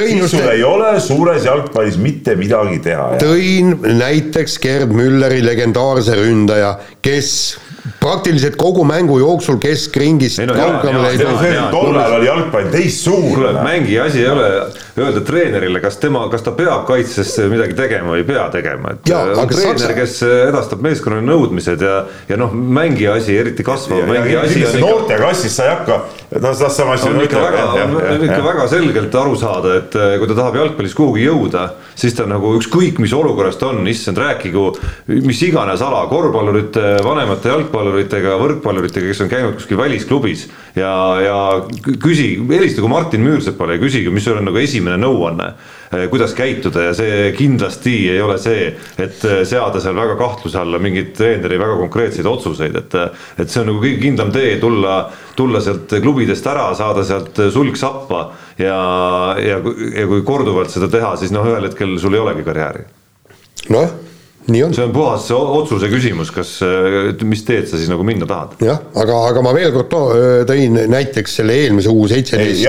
siis sul ei ole suures jalgpallis mitte midagi teha. tõin näiteks Gerd Mülleri legendaarse ründaja, kes praktiliselt kogu mängu jooksul keskringist kaugemale ei tulnud. tollal oli jalgpall teistsugune. mängija asi ei ole öelda treenerile, kas tema, kas ta peab kaitses midagi tegema või ei pea tegema, et ja, on treener Saksa..., kes edastab meeskonnale nõudmised ja, ja noh, mängija asi, eriti kasvav mängija asi. noortega asjast sa ei hakka, noh, sama asi on ikka väga, on ikka väga selgelt aru saada, et eh, kui ta tahab jalgpallis kuhugi jõuda, siis ta nagu ükskõik, mis olukorras ta on, issand, rääkigu mis iganes ala, korvpallurite, vanemate jalgpalluritega, võrkpalluritega, kes on käinud kuskil välisklubis ja, ja küsi, helistagu Martin Müürsepale ja küsige, mis sul on nagu esimene nõuanne, eh, kuidas käituda ja see kindlasti ei ole see, et eh, seada seal väga kahtluse alla mingeid treeneri väga konkreetseid otsuseid, et et see on nagu kõige kindlam tee tulla, tulla sealt klubidest ära, saada sealt sulg sappa ja, ja, ja kui korduvalt seda teha, siis noh, ühel hetkel sul ei olegi karjääri. noh on. see on puhas otsuse küsimus, kas, mis teed sa siis nagu minna tahad. jah, aga, aga ma veel kord tõin näiteks selle eelmise U seitseteist.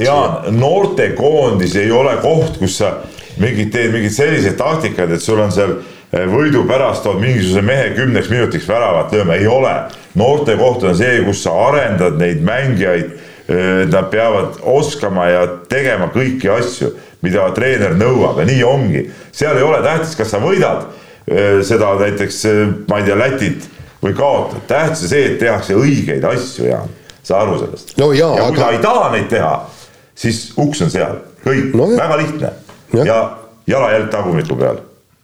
Jaan, noortekoondis ei ole koht, kus sa mingid, teed mingeid selliseid taktikaid, et sul on seal eh, võidu pärast tood mingisuguse mehe kümneks minutiks väravat lööma, ei ole. noortekoht on see, kus sa arendad neid mängijaid, nad peavad oskama ja tegema kõiki asju, mida treener nõuab ja nii ongi. seal ei ole tähtis, kas sa võidad Äh, seda näiteks, äh, ma ei tea, Lätit või kaotad, tähtis on see, et tehakse õigeid asju, Jaan, saa aru sellest? No. ja kui aga... sa ei taha neid teha, siis uks on seal, kõik. No,, väga lihtne. Ja, ja jalajälg tagumiku peal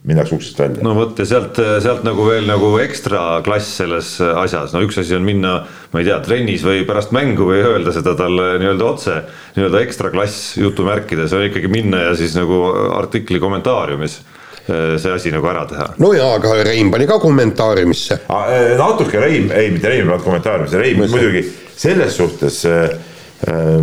minnakse uksest välja. no vot ja sealt, sealt nagu veel nagu ekstra klass selles asjas, no üks asi on minna, ma ei tea, trennis või pärast mängu või öelda seda talle nii-öelda otse, nii-öelda ekstra klass jutumärkides on ikkagi minna ja siis nagu artikli kommentaariumis Äh, see asi nagu ära teha. no jaa, aga Rein pani ka kommentaariumisse. Äh, natuke Rein, ei mitte Rein ei pannud kommentaariumisse, Rein muidugi selles suhtes äh,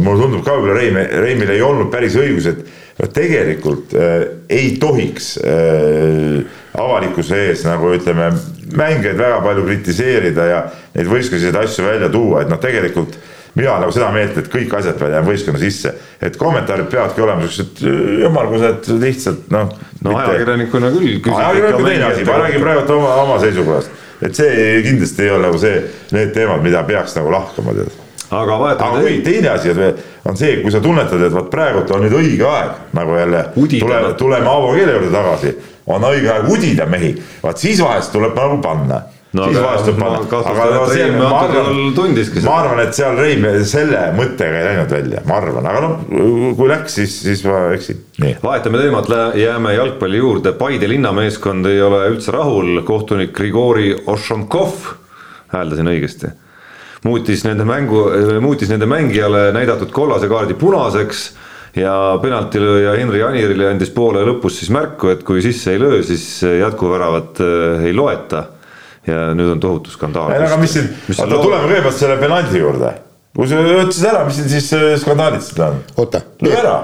mulle tundub ka võib-olla Reim, Reimil ei olnud päris õigus, et no tegelikult äh, ei tohiks äh, avalikkuse ees nagu ütleme, mängijaid väga palju kritiseerida ja neid võistlusi asju välja tuua, et noh, tegelikult mina olen nagu seda meelt, et kõik asjad peavad jääma võistkonna sisse, et kommentaarid peavadki olema siuksed ümmargused, lihtsalt noh. no ajakirjanikuna küll. ajakirjanik on teine asi, ma räägin praegu oma, oma seisukohast, et see kindlasti ei ole nagu see, need teemad, mida peaks nagu lahkama tead aga vahetame. aga kui teine asi on see, kui sa tunnetad, et vot praegult on nüüd õige aeg nagu jälle tuleme, tuleme Aavo keele juurde tagasi, on õige aeg udida mehi, vaat siis vahest tuleb nagu panna no siis võib panna, aga no see, ma arvan, ma arvan, et seal Reim selle mõttega ei läinud välja, ma arvan, aga noh, kui läks, siis, siis ma eksin, vahetame teemat, jääme jalgpalli juurde, Paide linnameeskond ei ole üldse rahul, kohtunik Grigori Ošonkov, hääldasin õigesti, muutis nende mängu, muutis nende mängijale näidatud kollase kaardi punaseks ja penaltilööja Henri Anirile andis poole lõpus siis märku, et kui sisse ei löö, siis jätkuväravat äh, ei loeta ja nüüd on tohutu skandaal. aga mis siin, oota tuleme kõigepealt selle penalti juurde. kui sa ütlesid ära, mis siin siis äh, skandaalid seda on? oota. löö ära.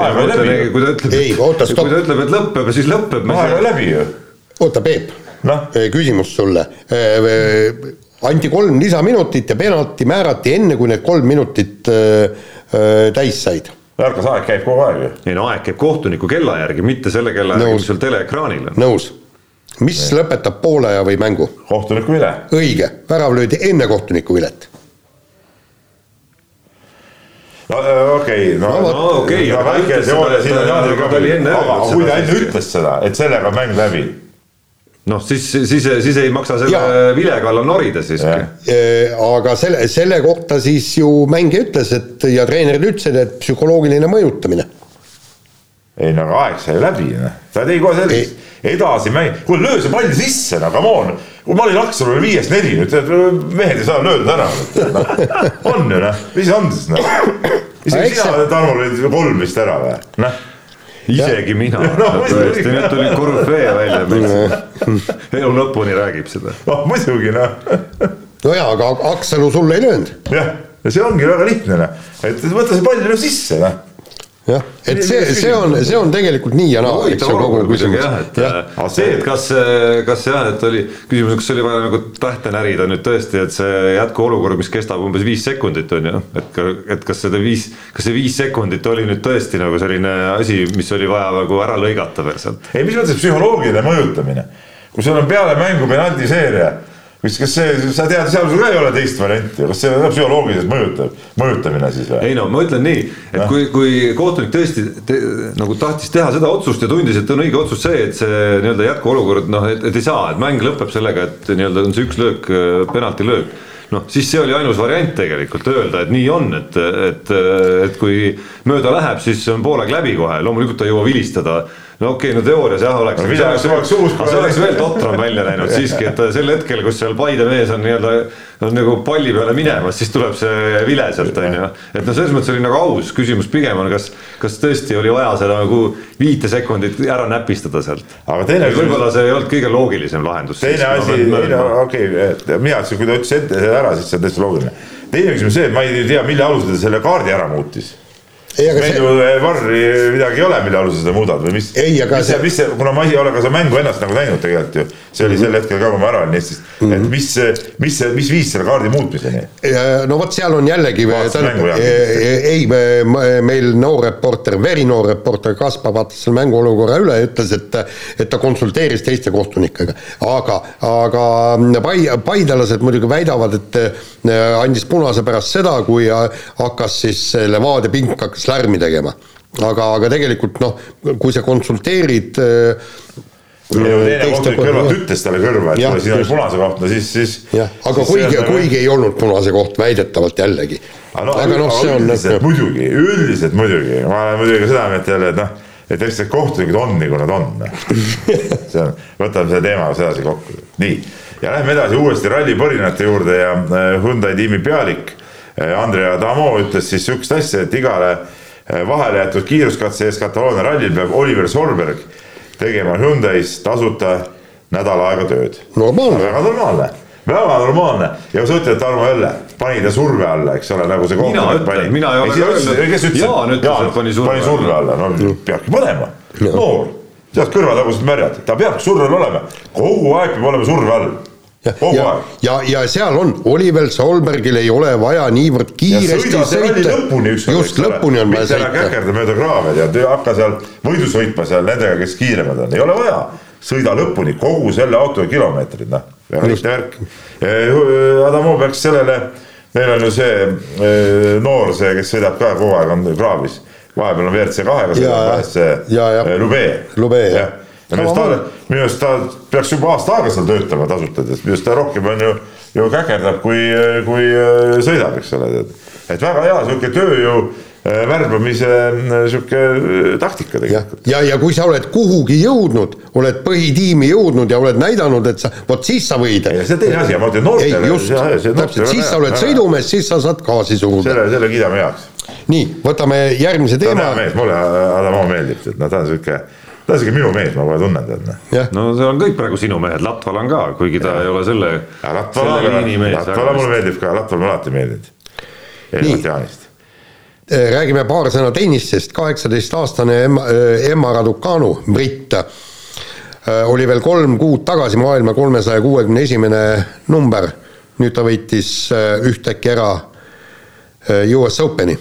aeg on läbi. kui ta ütleb, ei, stopp. kui ta ütleb, et lõpeb, siis lõpeb. aeg on läbi ju. oota, Peep no., küsimus sulle. anti kolm lisaminutit ja penalti määrati enne, kui need kolm minutit täis said kas aeg käib kogu aeg ju? ei no aeg käib kohtuniku kella järgi, mitte selle kella järgi, mis sul teleekraanil on. nõus mis nee. lõpetab poole aja või mängu? kohtuniku vile. õige, värav löödi enne kohtuniku vilet. no äh, okei okay,, no, no okei okay,, aga väike teooria siin on veel, aga kui ta enne ütles seda, et sellega on mäng läbi noh, siis, siis, siis ei maksa selle ja. vile kallal norida siiski. Äh, aga selle, selle kohta siis ju mängija ütles, et ja treenerid ütlesid, et psühholoogiline mõjutamine. Ei no aga aeg sai läbi, noh, ta tegi kohe sellist edasi mäng, kuule löö see pall sisse, no come on. kui ma olin Aksalul viies neli, nüüd mehed ei saa löödud ära. on ju noh, mis on siis noh. isegi sina, Tarmo, lõid kolm vist ära või, noh isegi ja. mina no,, tõesti, nüüd tuli korüfee välja, elu lõpuni räägib seda. noh, muidugi noh. no jaa, aga Aksalu sulle ei löönud. jah, ja see ongi väga lihtne noh, et võta see pall löö sisse noh jah, et see, see on, see on tegelikult nii ja naa, eks ju kogu küsimus. jah, et ja. Äh, see, et kas, kas jah, et oli küsimus, kas oli vaja nagu tähte närida nüüd tõesti, et see jätkuolukord, mis kestab umbes viis sekundit on ju, et, et kas seda viis, kas see viis sekundit oli nüüd tõesti nagu selline asi, mis oli vaja nagu ära lõigata veel sealt. ei, mis mõttes psühholoogiline mõjutamine, kui sul on peale mängu penaldiseeria kas, kas see, sa tead, seal sul ka ei ole teist varianti, kas see on psühholoogiliselt mõjutab, mõjutamine siis või? ei no ma ütlen nii, et no. kui, kui kohtunik tõesti te, nagu tahtis teha seda otsust ja tundis, et on õige otsus see, et see nii-öelda jätkuolukord noh, et, ei saa, et mäng lõpeb sellega, et nii-öelda on see üks löök, penaltilöök noh, siis see oli ainus variant tegelikult öelda, et nii on, et, et, et kui mööda läheb, siis on poolega läbi kohe, loomulikult ta ei jõua vilistada no okei okay,, no teoorias jah oleks no,. see oleks, oleks uus. see oleks veel totram välja näinud siiski, et sel hetkel, kus seal Paide mees on nii-öelda on nagu palli peale minemas, siis tuleb see vile sealt on ju. et noh, selles mõttes oli nagu aus, küsimus pigem on, kas, kas tõesti oli vaja seda nagu viite sekundit ära näpistada sealt. aga teine. võib-olla see ei olnud kõige loogilisem lahendus. teine asi, okei, mina ütlesin, kui ta ütles ette ära, siis see on täiesti loogiline. teine küsimus see, et ma ei tea, mille alusel ta selle kaardi ära muutis meil ju see... varri midagi ei ole, mille alusel seda muudad või mis? ei, aga mis see, mis see, kuna ma ei ole ka seda mängu ennast nagu näinud tegelikult ju, see oli mm -hmm. sel hetkel ka, kui ma ära olin Eestist mm, -hmm. et mis, mis, mis viis selle kaardi muutmiseni? no vot, seal on jällegi, ei, meil noor reporter, verinoor reporter Kaspar vaatas selle mänguolukorra üle ja ütles, et et ta konsulteeris teiste kohtunikega, aga, aga pai-, paidalased muidugi väidavad, et andis punase pärast seda, kui hakkas siis Levadia pink hakkas hakkas lärmi tegema. aga, aga tegelikult noh, kui sa konsulteerid äh, teine kohtunik kõrvalt ütles talle kõrva, et kuule, siin oli punase koht, no siis, siis. jah, aga kuigi, kuigi ei olnud punase koht väidetavalt jällegi. No, aga noh, see on. üldiselt muidugi, üldiselt muidugi, ma olen muidugi seda meelt jälle, et noh, et eks need kohtunikud on nii, kui nad on. Noh. see on, võtame selle teema sedasi kokku, nii. ja lähme edasi uuesti rallipõrinate juurde ja äh, Hyundai tiimi pealik Andrea Damo ütles siis sihukest asja, et igale eh, vahele jäetud kiiruskatse eest Kataloonia rallil peab Oliver Solberg tegema Hyundai's tasuta nädal aega tööd. normaalne. väga normaalne, väga normaalne. Ja kui sa ütled, Tarmo jälle, pani ta surve alla, eks ole, nagu see Mina kohtunik ütlen, pani. mina ei ole öelnud. kes ütles, Jaan ütles, et pani surve pani surve alla, no peabki panema, noor, tead kõrvatagused märjad, ta peab surve all olema, kogu aeg peab olema surve all, ja, ja ja, ja seal on, Oliver Solbergil ei ole vaja niivõrd kiiresti sõita just lõpuni on vaja sõita. käkerda mööda kraave töö- hakka seal võidu sõitma seal nendega, kes kiiremad on, ei ole vaja. sõida lõpuni kogu selle auto kilomeetrid, noh, lihtne värk. Adamo peaks sellele, neil on ju see eh, noor, see, kes sõidab ka kogu aeg on kraavis, vahepeal on WRC kahega sõidab see Lube. Lube, jah. Ja minu arust ta, minu arust ta peaks juba aasta aega seal töötama tasutades, minu arust ta rohkem on ju, ju käkerdab, kui, kui äh, sõidab, eks ole, tead. et väga hea sihuke tööjõu äh, värbamise äh, sihuke äh, taktika tegelikult., ja, ja kui sa oled kuhugi jõudnud, oled põhitiimi jõudnud ja oled näidanud, et sa, vot siis sa võid. see on teine asi, ma ütlen noortele. just, täpselt, siis sa oled. sõidumees, siis sa saad gaasi suruda. selle, selle kiidame heaks. nii, võtame järgmise ta on teema hea. mees, mulle Adamo meeldib, et noh, ta on sihuke, ta on sihuke minu mees, ma kohe tunnen tead noh. no see on kõik praegu sinu mehed, Latval on ka, kuigi ta ei ole selle, Latvala. Latvala mulle meeldib ka, Latval mulle alati meeldinud. erinevalt Jaanist. Eh, räägime paar sõna tennistest, kaheksateistaastane Emma, Emma Raducanu, britt, oli veel kolm kuud tagasi maailma kolmesaja kuuekümne esimene number, nüüd ta võitis ühtäkki ära US Openi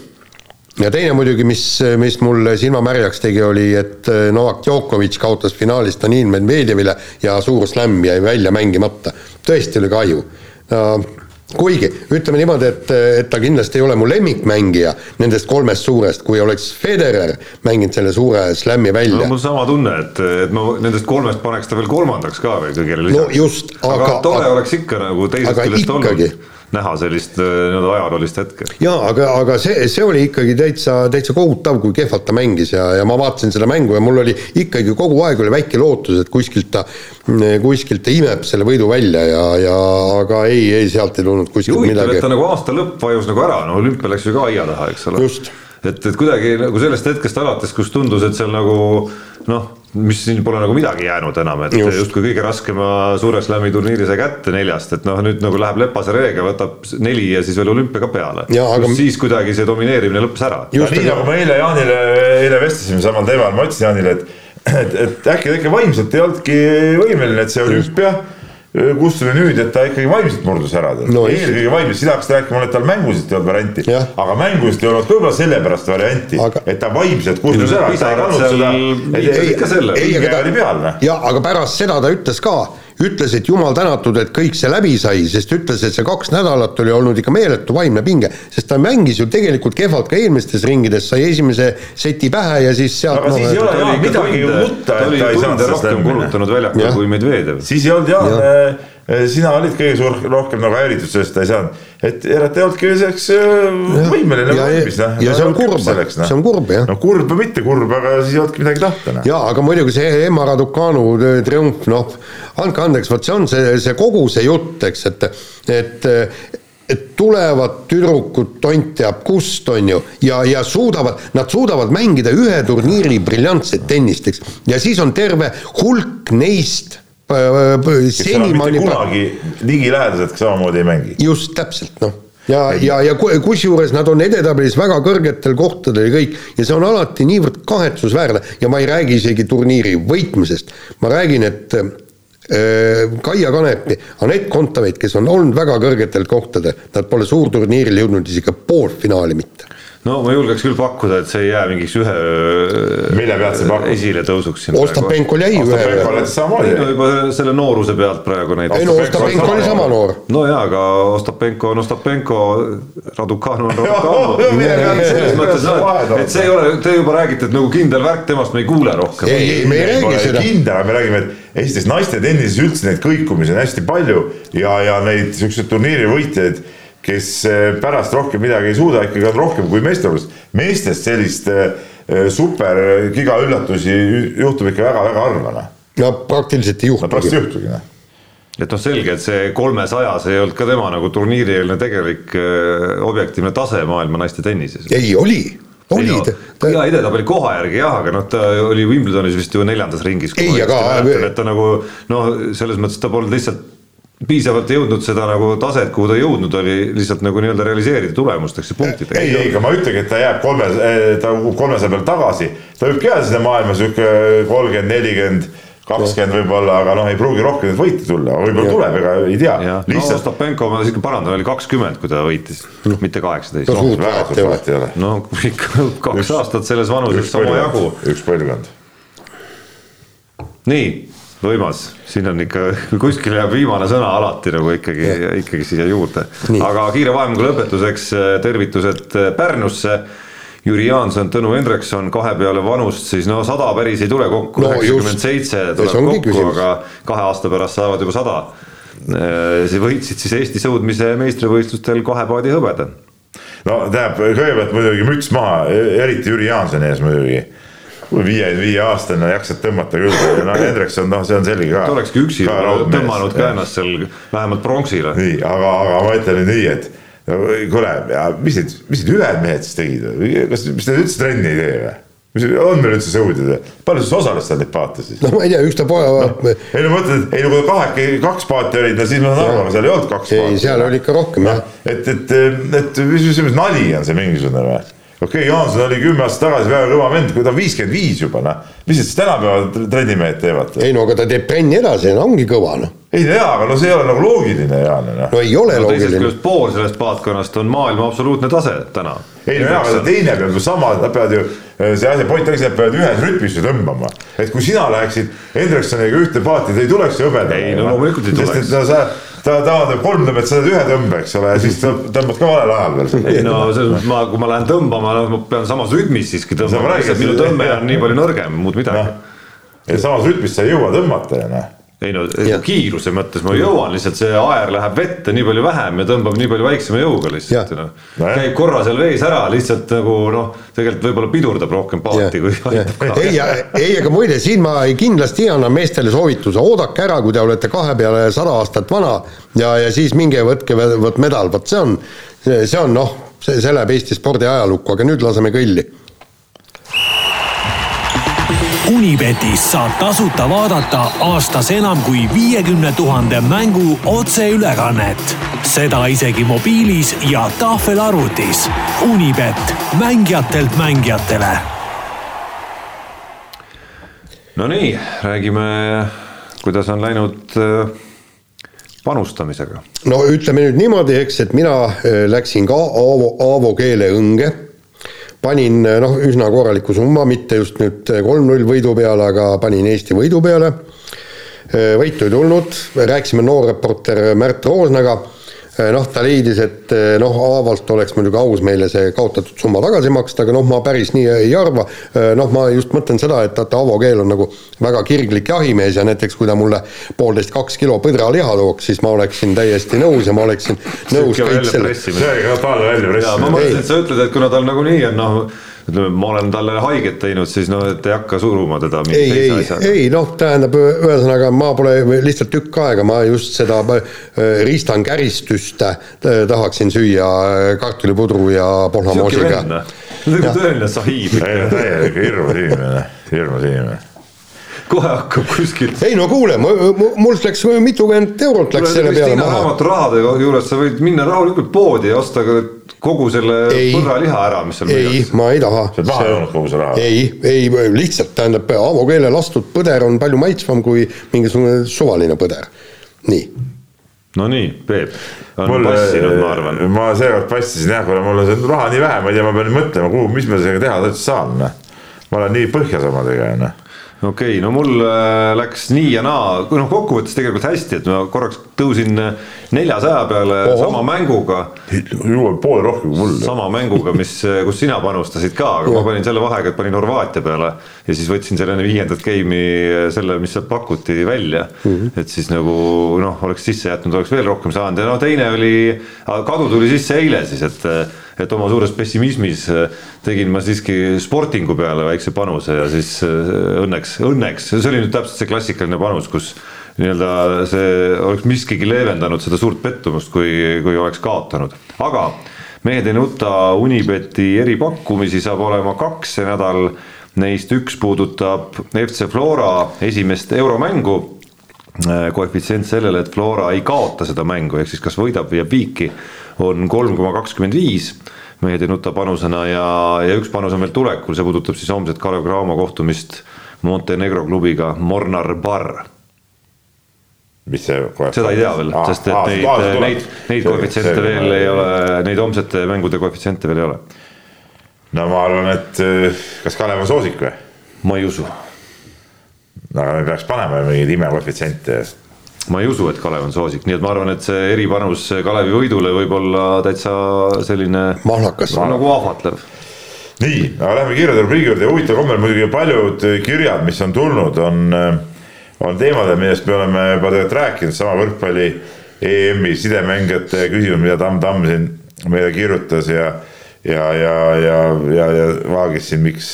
ja teine muidugi, mis, mis mulle silmamärjaks tegi, oli, et eh, Novak Djokovic kaotas finaalis Danil Medvedjevile ja suur slämm jäi välja mängimata. tõesti oli kahju no,. kuigi ütleme niimoodi, et, et ta kindlasti ei ole mu lemmikmängija nendest kolmest suurest, kui oleks Federer mänginud selle suure slämmi no välja mul sama tunne, et, et ma nendest kolmest paneks ta veel kolmandaks ka veel kõigele no lisaks. just, aga, aga, tore aga oleks ikka nagu teisest küljest olnud näha sellist äh, nii-öelda ajaloolist hetke. jaa, aga, aga see, see oli ikkagi täitsa, täitsa kohutav, kui kehvalt ta mängis ja, ja ma vaatasin seda mängu ja mul oli ikkagi kogu aeg oli väike lootus, et kuskilt ta, kuskilt ta imeb selle võidu välja ja, ja aga ei, ei sealt ei tulnud kuskilt huvitav, midagi ta. nagu aasta lõpp vajus nagu ära, no olümpia läks ju ka aia taha, eks ole. Et, et kuidagi nagu sellest hetkest alates, kus tundus, et seal nagu noh, mis siin pole nagu midagi jäänud enam, et Just. justkui kõige raskema suure slam'i turniiri sai kätte neljast, et noh, nüüd nagu läheb Lepase reega, võtab neli ja siis veel olümpia ka peale. Aga- siis kuidagi see domineerimine lõppes ära. Just, nii aga- nagu ma eile Jaanile, eile vestlesime samal teemal, ma ütlesin Jaanile, et, et, et äkki ta ikka vaimselt ei olnudki võimeline, et see olümpia, kus tuli nüüd, et ta ikkagi vaimselt murdus ära. No eelkõige vaimselt, sina hakkasid rääkima, et tal mängusest ei olnud varianti, aga mängusest ei olnud võib-olla sellepärast varianti Aga-, et ta vaimselt kurdus Ei, no ära, et ta ei pisarad kandnud seal seda, viisid ikka selle. ei, pinge aga oli peal, noh. ja aga pärast seda ta ütles ka, ütles, et jumal tänatud, et kõik see läbi sai, sest ütles, et see kaks nädalat oli olnud ikka meeletu vaimne pinge, sest ta mängis ju tegelikult kehvalt ka eelmistes ringides, sai esimese seti pähe ja siis sealt Aga siis ei ole- Jaa, midagi ju tunde- nutta, ta et oli ta ei saanud rohkem kulutanud väljakul kui Medvedev. siis ei olnud Jaan, sina olid kõige suur, rohkem nagu häiritud sellest, ta ei saanud, et järelikult ei olnudki selleks äh, võimeline Ja- valmis, noh. ja see on kurb. See on kurb, jah. no kurb või mitte kurb, aga siis ei olnudki midagi tahta, noh. jaa, aga muidugi see Emma Raducanu triumf, noh, andke andeks, vot see on see, see kogu see jutt, eks, et, et et tulevad tüdrukud tont teab kust, on ju, ja, ja suudavad, nad suudavad mängida ühe turniiri briljantset tennist, eks, ja siis on terve hulk neist äh, äh, senimaani kunagi ligilähedaselt samamoodi ei mängi. just täpselt noh, ja, ja, ja ku- kusjuures nad on edetabelis väga kõrgetel kohtadel ja kõik ja see on alati niivõrd kahetsusväärne ja ma ei räägi isegi turniiri võitmisest, ma räägin, et äh, Kaia Kanepi, Anett Kontaveit, kes on olnud väga kõrgetel kohtadel, nad pole suurturniiril jõudnud isegi poolfinaali mitte. No ma julgeks küll pakkuda, et see ei jää mingiks ühe Mille pealt sa pakud? esiletõusuks siin Ostapenko jäi ühe Ostapenko läks samamoodi ei no. juba selle nooruse pealt praegu ei näiteks no Ostapenko oli oli sama noor. no jaa, aga Ostapenko on Ostapenko, Raducanu on Raducanu selles mõttes et see ei ole, te juba räägite, et nagu kindel värk temast me ei kuule rohkem. ei, ei me ei räägi seda, kindel, me räägime, et esiteks naiste tennises üldse neid kõikumisi on hästi palju ja, ja neid siukseid turniiri võitjaid, kes eh, pärast rohkem midagi ei suuda, ikkagi on rohkem kui meeste hulgas. meestest sellist eh, super giga üllatusi juhtub ikka väga-väga harva, noh. no praktiliselt ei no pärast juhtugi. ei juhtugi, noh. et noh, selge, et see kolmesajas ei olnud ka tema nagu turniirieelne tegelik objektiivne tase maailma naiste tennises. ei, oli, oli ta, ta, ja edetabeli koha järgi jah, aga noh, ta oli Wimbledonis vist ju neljandas ringis. Ei, aga- et ta nagu noh, selles mõttes ta polnud lihtsalt piisavalt ei jõudnud seda nagu taset, kuhu ta jõudnud oli, lihtsalt nagu nii-öelda realiseerida tulemusteks ja punktidega. ei, ei, aga ma ütlegi, et ta jääb kolme, ta kolmesaja peal tagasi, ta võib ka sinna maailma sihuke kolmkümmend, nelikümmend kakskümmend võib-olla, aga noh, ei pruugi rohkem neid võite tulla, võib-olla tuleb, ega ei tea. lihtsalt no, Ostapenko, ma siiski parandan, oli kakskümmend, kui ta võitis, mitte kaheksateist. no väga suurt vahet ei ole. no ikka kaks üks, aastat selles vanuses omajagu. üks põlvkond. nii, võimas, siin on ikka, kuskil jääb viimane sõna alati nagu ikkagi, ikkagi siia juurde. aga kiire vahemängu lõpetuseks tervitused Pärnusse. Jüri Jaanson, Tõnu Hendrikson kahe peale vanust, siis no sada päris ei tule kokku, üheksakümmend seitse tuleb kokku, aga kahe aasta pärast saavad juba sada. Äh, siis võitsid siis Eesti sõudmise meistrivõistlustel kahe paadi hõbeda. no tähendab, kõigepealt muidugi müts maha, eriti Jüri Jaansoni ees muidugi viie aastane jaksad tõmmata küll, no Hendrikson, noh, see on selge ka. ta olekski üksi tõmmanud ka ennast seal vähemalt pronksile. nii, aga, aga ma ütlen nüüd nii, et kuule, mis need, mis need ühed mehed siis tegid või, kas, mis nad üldse trenni ei tee või? mis on meil üldse sõudjad või? palju siis osales seal neid paate siis? no ma ei tea, ükstapuha no,. ei no ma mõtlen, et ei no kui kahekesi, kaks paati olid, no siis ma saan aru, aga seal ei olnud kaks ei, paati. seal oli ikka rohkem jah. et, et, et mis, mis, mis nali on see mingisugune või? Okei okay,, Jaanson oli kümme aastat tagasi väga kõva vend, kui ta on viiskümmend viis juba noh, mis siis tänapäeval trennimehed teevad? ei no aga ta teeb trenni edasi, ongi kõva noh ei no jaa, aga no see ei ole nagu loogiline Jaan noh. no ei ole no, loogiline. teisest küljest pool sellest paatkonnast on maailma absoluutne tase täna. ei no jaa, aga teine peab ju sama, nad peavad ju, see asi, point ongi see, et peavad ühes rütmis ju tõmbama. et kui sina läheksid Hendriksoniga ühte paati, te ei tuleks ju hõbedale. ei no loomulikult ei tuleks. sest et sa, ta taandab kolm tõmbet, sa teed ühe tõmbe, eks ole, ja siis tõmbad ka valel ajal veel. ei no selles mõttes ma, kui ma lähen tõmbama, no ma pean samas rütmis siiski tõmbama, lihtsalt minu tõmme on nii palju nõrgem, muud midagi no.. ja samas rütmis sa ei jõua tõmmata ju noh ei no ja. kiiruse mõttes. Ma jõuan lihtsalt, see aer läheb vette nii palju vähem ja tõmbab nii palju väiksema jõuga lihtsalt noh. käib korra seal vees ära lihtsalt nagu noh, tegelikult võib-olla pidurdab rohkem paati kui aitab ka. ei, ei, aga muide, siin ma kindlasti annan meestele soovituse, oodake ära, kui te olete kahe peale sada aastat vana ja, ja siis minge võtke vot medal, vot see on, see on noh, see, see läheb Eesti spordi ajalukku, aga nüüd laseme kõlli Unibetis saab tasuta vaadata aastas enam kui viiekümne tuhande mängu otseülekannet. seda isegi mobiilis ja tahvelarvutis. Unibet, mängijatelt mängijatele. Nonii, räägime, kuidas on läinud äh, panustamisega. no ütleme nüüd niimoodi, eks, et mina äh, läksin ka Aavo, Aavo keele õnge panin noh, üsna korraliku summa, mitte just nüüd kolm-null võidu peale, aga panin Eesti võidu peale. võitu ei tulnud, rääkisime noorreporter Märt Roosnaga Eh, noh, ta leidis, et eh, noh, Aavalt oleks muidugi aus meile see kaotatud summa tagasi maksta, aga noh, ma päris nii ei arva. Noh, ma just mõtlen seda, et vaata, Aavo Keel on nagu väga kirglik jahimees ja näiteks kui ta mulle poolteist, kaks kilo põdraliha tooks, siis ma oleksin täiesti nõus ja ma oleksin nõus kõik selle. see oli ka talle välja pressimine. ma mõtlesin, et sa ütled, et kuna tal nagunii on noh ütleme, ma olen talle haiget teinud, siis noh, et ei hakka suruma teda ei, ei, ei noh, tähendab ühesõnaga ma pole lihtsalt tükk aega, ma just seda äh, riistankäristust äh, tahaksin süüa äh, kartulipudru ja pohhamoosiga. nagu tõeline sahiib. täielik hirmus inimene, hirmus inimene kohe hakkab kuskilt. ei no kuule, mul läks mitukümmend eurot läks selle peale maha. raamaturaha juures sa võid minna rahulikult poodi ja osta ka kogu selle põrraliha ära, mis seal müüakse. ei, ma ei taha. sa oled maha joonud kogu selle raha? ei, ei lihtsalt tähendab, Aavo keele lastud põder on palju maitsvam kui mingisugune suvaline põder. nii no nii, Peep, on mul, passinud, ma arvan. ma seekord passisin jah, kuna mul on seda raha nii vähe, ma ei tea, ma pean mõtlema, kuhu, mis ma sellega teha üldse saan, noh. ma olen nii põhjas omadega, noh okei okay,, no mul äh, läks nii ja naa, noh kokkuvõttes tegelikult hästi, et ma korraks tõusin äh, neljasaja peale Oho. sama mänguga. jumal, poole rohkem kui mul. sama mänguga, mis, äh, kus sina panustasid ka, aga ma panin selle vahega, et panin Horvaatia peale ja siis võtsin selle viiendat game'i selle, mis sealt pakuti välja mm. -hmm. et siis nagu noh, oleks sisse jätnud, oleks veel rohkem saanud ja no teine oli, kadu tuli sisse eile siis, et et oma suures pessimismis tegin ma siiski sportingu peale väikse panuse ja siis õnneks, õnneks, see oli nüüd täpselt see klassikaline panus, kus nii-öelda see oleks miskigi leevendanud seda suurt pettumust, kui, kui oleks kaotanud, aga mehed ei nuta Unibeti eripakkumisi saab olema kaks see nädal. Neist üks puudutab FC Flora esimest euromängu. Äh, koefitsient sellele, et Flora ei kaota seda mängu, ehk siis kas võidab või jääb viiki, on kolm koma kakskümmend viis mehed ei nuta panusena ja, ja üks panus on veel tulekul, see puudutab siis homset Kalev Cramo kohtumist Montenegro klubiga Mornar Bar mis see koefitsient? seda ei tea veel, sest et neid, neid, neid koefitsiente veel ei ole, neid homsete mängude koefitsiente veel ei ole. no ma arvan, et kas Kalev on soosik või? ma ei usu. no aga me peaks panema mingeid imekoefitsiente. Ma ei usu, et Kalev on soosik, nii et ma arvan, et see eripanus Kalevi võidule võib olla täitsa selline. mahlakas. nagu ahvatlev nii, aga lähme kirjade rubriigi juurde ja huvitav kombel muidugi paljud kirjad, mis on tulnud, on on teemadel, millest me oleme juba tegelikult rääkinud, sama võrkpalli EM-i sidemängijate küsimus, mida Tamm Tamm siin meile kirjutas ja ja, ja, ja, ja, ja vaagis siin, miks,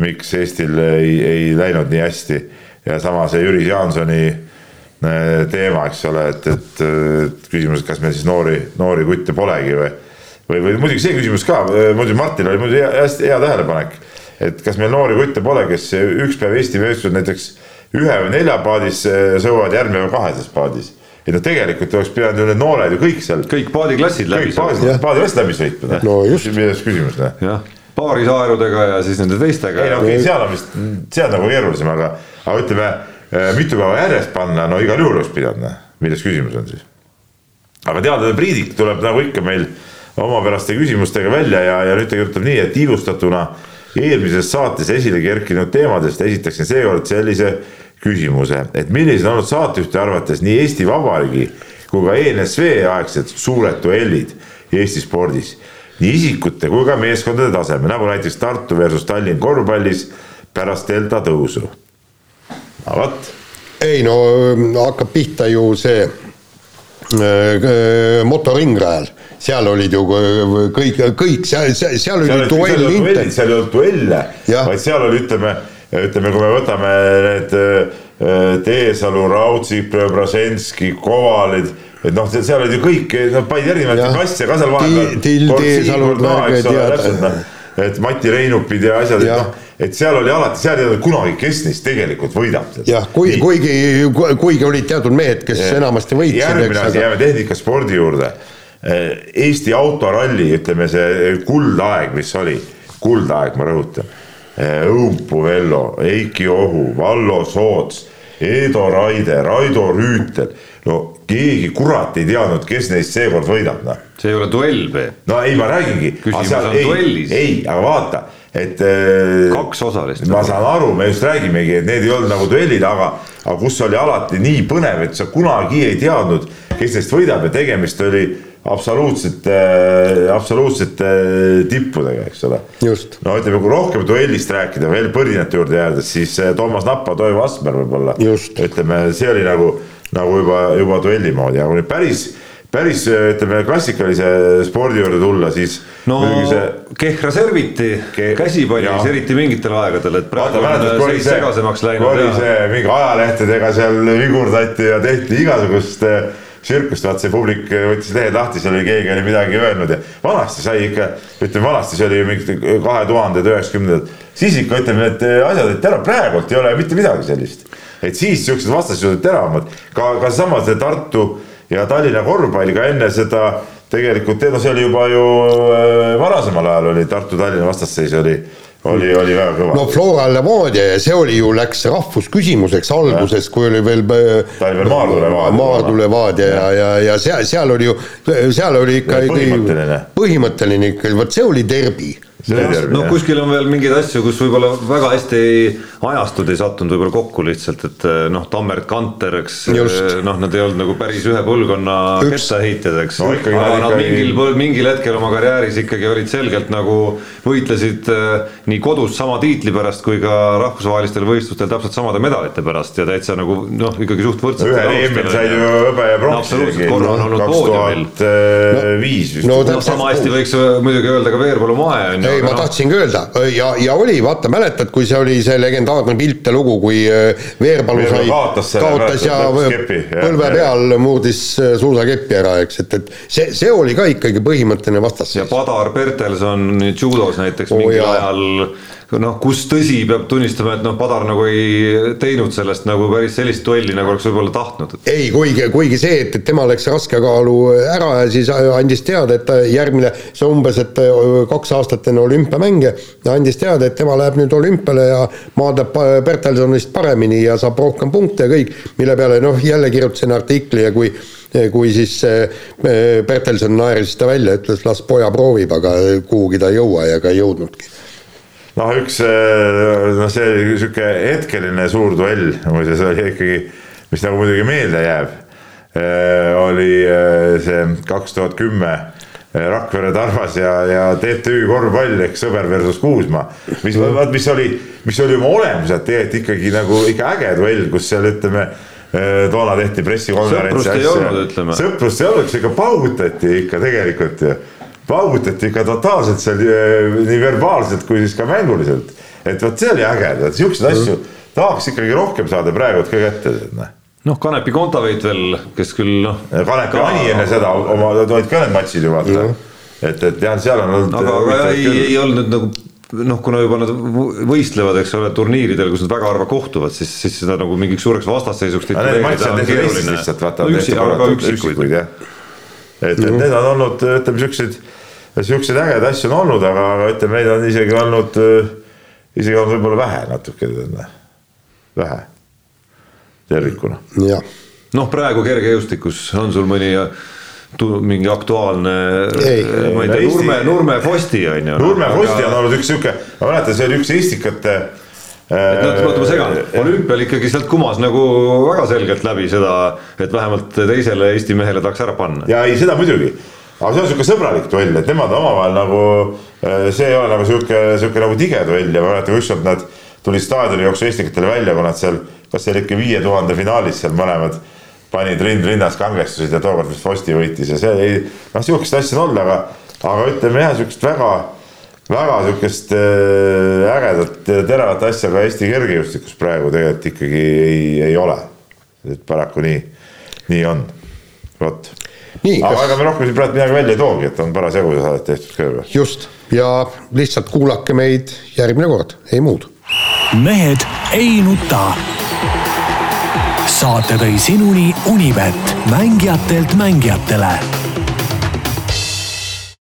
miks Eestil ei, ei läinud nii hästi. ja sama see Jüri Jaansoni äh, teema, eks ole, et, et, küsimus, et kas meil siis noori, noori kutte polegi või või, või muidugi see küsimus ka, muidugi Martin oli muidugi hästi hea tähelepanek, et kas meil noori kutte pole, kes üks päev Eesti meeskond näiteks ühe või nelja paadis sõuavad, järgmine päev kaheses paadis. et no tegelikult oleks pidanud ju need noored ju kõik seal. kõik paadiklassid läbi. kõik paadiklassid, paadiklassid läbi sõitma. no just. milles küsimus, noh. paarisaerudega ja siis nende teistega. ei no okei okay,, seal on vist, see on nagu keerulisem, aga, aga ütleme mitu päeva järjest panna, no igal juhul oleks pidanud, noh, milles küsimus on siis. aga teadlane Priidik tuleb nagu ikka meil omapäraste küsimustega välja ja, ja nüüd ta kirjutab nii, et ilustatuna eelmises saates esile kerkinud teemadest esitaksin seekord sellise küsimuse, et millised on olnud saatejuhti arvates nii Eesti Vabariigi kui ka ENSV aegsed suured duellid Eesti spordis. nii isikute kui ka meeskondade tasemel, nagu näiteks Tartu versus Tallinn korvpallis pärast delta tõusu. No vot. ei no hakkab pihta ju see äh, motoringrajal, seal olid ju kõik, kõik seal, seal oli duell. seal ei olnud duelle, vaid seal oli, ütleme ütleme, kui me võtame need äh, Teesalu, Raudsik, Preobraženski, Kovalid, et noh, seal olid ju kõik, nad panid erinevaid klasse ka seal vahepeal. Et Mati Reinupid ja asjad, et noh, et seal oli alati, seal ei olnud kunagi, kes neist tegelikult võidab. jah, kui, kuigi, kuigi olid teatud mehed, kes ja, enamasti võitsid. järgmine asi, jääme tehnikaspordi juurde. Eesti autoralli, ütleme see kuldaeg, mis oli, kuldaeg, ma rõhutan Eh, Õunpuu Vello, Eiki Ohu, Vallo Soots, Edo Raide, Raido Rüütel. no keegi kurat ei teadnud, kes neist seekord võidab, noh. see ei ole duell, Peep. no ei, ma räägingi. küsimus seal, on ei, duellis. ei, aga vaata, et. Eh, kaks osalist. ma saan aru, me just räägimegi, et need ei olnud nagu duellid, aga, aga kus oli alati nii põnev, et sa kunagi ei teadnud, kes neist võidab ja tegemist oli absoluutsete, absoluutsete tippudega, eks ole. no ütleme, kui rohkem duellist rääkida, veel põrinate juurde jäädes, siis Toomas Nappa, Toivo Asper võib-olla. ütleme, see oli nagu, nagu juba, juba duelli moodi, aga kui nüüd päris päris ütleme klassikalise spordi juurde tulla, siis. no see... Kehra serviti Ke... käsipallis, eriti mingitel aegadel, et praegu Vaata, on seis segasemaks läinud. oli see mingi ajalehtedega seal vigurdati ja tehti igasugust äh, tsirkust, vaat see publik võttis lehed lahti, seal oli keegi oli midagi öelnud ja vanasti sai ikka, ütleme vanasti see oli mingi kahe tuhanded, üheksakümnendad, siis ikka ütleme, need asjad olid terav, praegult ei ole mitte midagi sellist. et siis siuksed vastased olid teravamad, ka, ka seesama see Tartu ja Tallinna korvpall ka enne seda tegelikult, no see oli juba ju äh, varasemal ajal oli Tartu-Tallinna vastasseis oli oli, oli väga kõva. no Flora Levadia ja see oli ju, läks rahvusküsimuseks alguses, kui oli veel äh, ta oli veel Maardu Levadia. Maardu Levadia ja, ja, ja seal, seal oli ju, seal oli ikka põhimõtteline, põhimõtteline ikkagi, vot see oli derbi no kuskil on veel mingeid asju, kus võib-olla väga hästi ajastud ei sattunud võib-olla kokku lihtsalt, et eh, noh, Tammert Kanter, eks eh, noh, nad ei olnud nagu päris ühe põlvkonna kettaheitjad, eks no,. aga nad mingil, mingil hetkel oma karjääris ikkagi olid selgelt nagu võitlesid eh, nii kodus sama tiitli pärast kui ka rahvusvahelistel võistlustel täpselt samade medalite pärast ja täitsa nagu noh, ikkagi suht võrdselt. ühel EM-il sai ju hõbe ja pronks isegi. korra on olnud poodiumil. viis vist. no sama hästi võiks muidugi öelda ka Veerpalu Mae on ju ei, ma no. tahtsingi öelda ja, ja oli, vaata, mäletad, kui see oli see legendaarne pilt ja lugu, kui äh, Veerpalu sai, kaotas ja põlve peal murdis äh, suusakeppi ära, eks, et, et see, see oli ka ikkagi põhimõtteline vastasseis. ja Padar Bertelson judos näiteks oh, mingil jah. ajal noh, kus tõsi, peab tunnistama, et noh, Padar nagu ei teinud sellest nagu päris sellist duelli, nagu oleks võib-olla tahtnud. ei, kuigi, kuigi see, et, et tema läks raskekaalu ära ja siis andis teada, et järgmine, see umbes, et kaks aastat enne olümpiamänge, andis teada, et tema läheb nüüd olümpiale ja maadleb Bertelsonist paremini ja saab rohkem punkte ja kõik, mille peale noh, jälle kirjutasin artikli ja kui kui siis Bertelson naeris ta välja, ütles las poja proovib, aga kuhugi ta ei jõua ja ka ei jõudnudki noh, üks noh, see oli sihuke hetkeline suur duell, muuseas oli ikkagi, mis nagu muidugi meelde jääb, oli see kaks tuhat kümme Rakvere Tarvas ja, ja TTÜ korvpall ehk sõber versus Kuusma. mis, mis oli, mis oli oma olemuselt tegelikult ikkagi nagu ikka äge duell, kus seal ütleme toona tehti pressikonverents. sõprust ei olnud, ütleme. sõprust ei olnud, ikka paugutati ikka tegelikult ju paugutati ikka totaalselt seal eh, nii verbaalselt kui siis ka mänguliselt. et vot see oli äge, et siukseid asju tahaks ikkagi rohkem saada praegu ka kätte. noh, noh Kanepi Kontaveit veel, kes küll noh. Kanepi ani enne seda oma, olid ka need matšid ju vaata. et, et jah, seal on olnud. aga, aga ei, ei olnud nagu noh, kuna juba nad võistlevad, eks ole, turniiridel, kus nad väga harva kohtuvad, siis, siis seda nagu mingiks suureks vastasseisuks. Üksikuid jah et, et need on olnud, ütleme siukseid, siukseid ägedaid asju on olnud, aga, aga ütleme, neid on isegi olnud, isegi on võib-olla vähe natuke, vähe tervikuna. noh, praegu kergejõustikus on sul mõni mingi aktuaalne, ma ei tea, Nurme, Nurme Fosti on ju. Nurme Fosti on olnud üks sihuke, ma mäletan, see oli üks istikate et noh, oota ma segan, olümpial ikkagi sealt kumas nagu väga selgelt läbi seda, et vähemalt teisele Eesti mehele tahaks ära panna. ja ei, seda muidugi, aga see on sihuke sõbralik duell, et nemad omavahel nagu, äh, see ei ole nagu sihuke, sihuke nagu tige duell ja ma mäletan, ükskord nad tulid staadioni jooksu Estikatele välja, kui nad seal, kas see oli ikka viie tuhande finaalis seal mõlemad panid rind rinnas kangestusid ja tookord vist Fosti võitis ja see ei, noh, sihukest asja on olnud, aga, aga ütleme jah, sihukest väga väga sihukest äh, ägedat, teravat asja ka Eesti kergejõustikus praegu tegelikult ikkagi ei, ei ole. et paraku nii, nii on, vot. aga kas... ega me rohkem siin praegu midagi välja ei toogi, et on parasjagu saadet tehtud ka juba. just, ja lihtsalt kuulake meid järgmine kord, ei muud. mehed ei nuta. saate tõi sinuni Unibet, mängijatelt mängijatele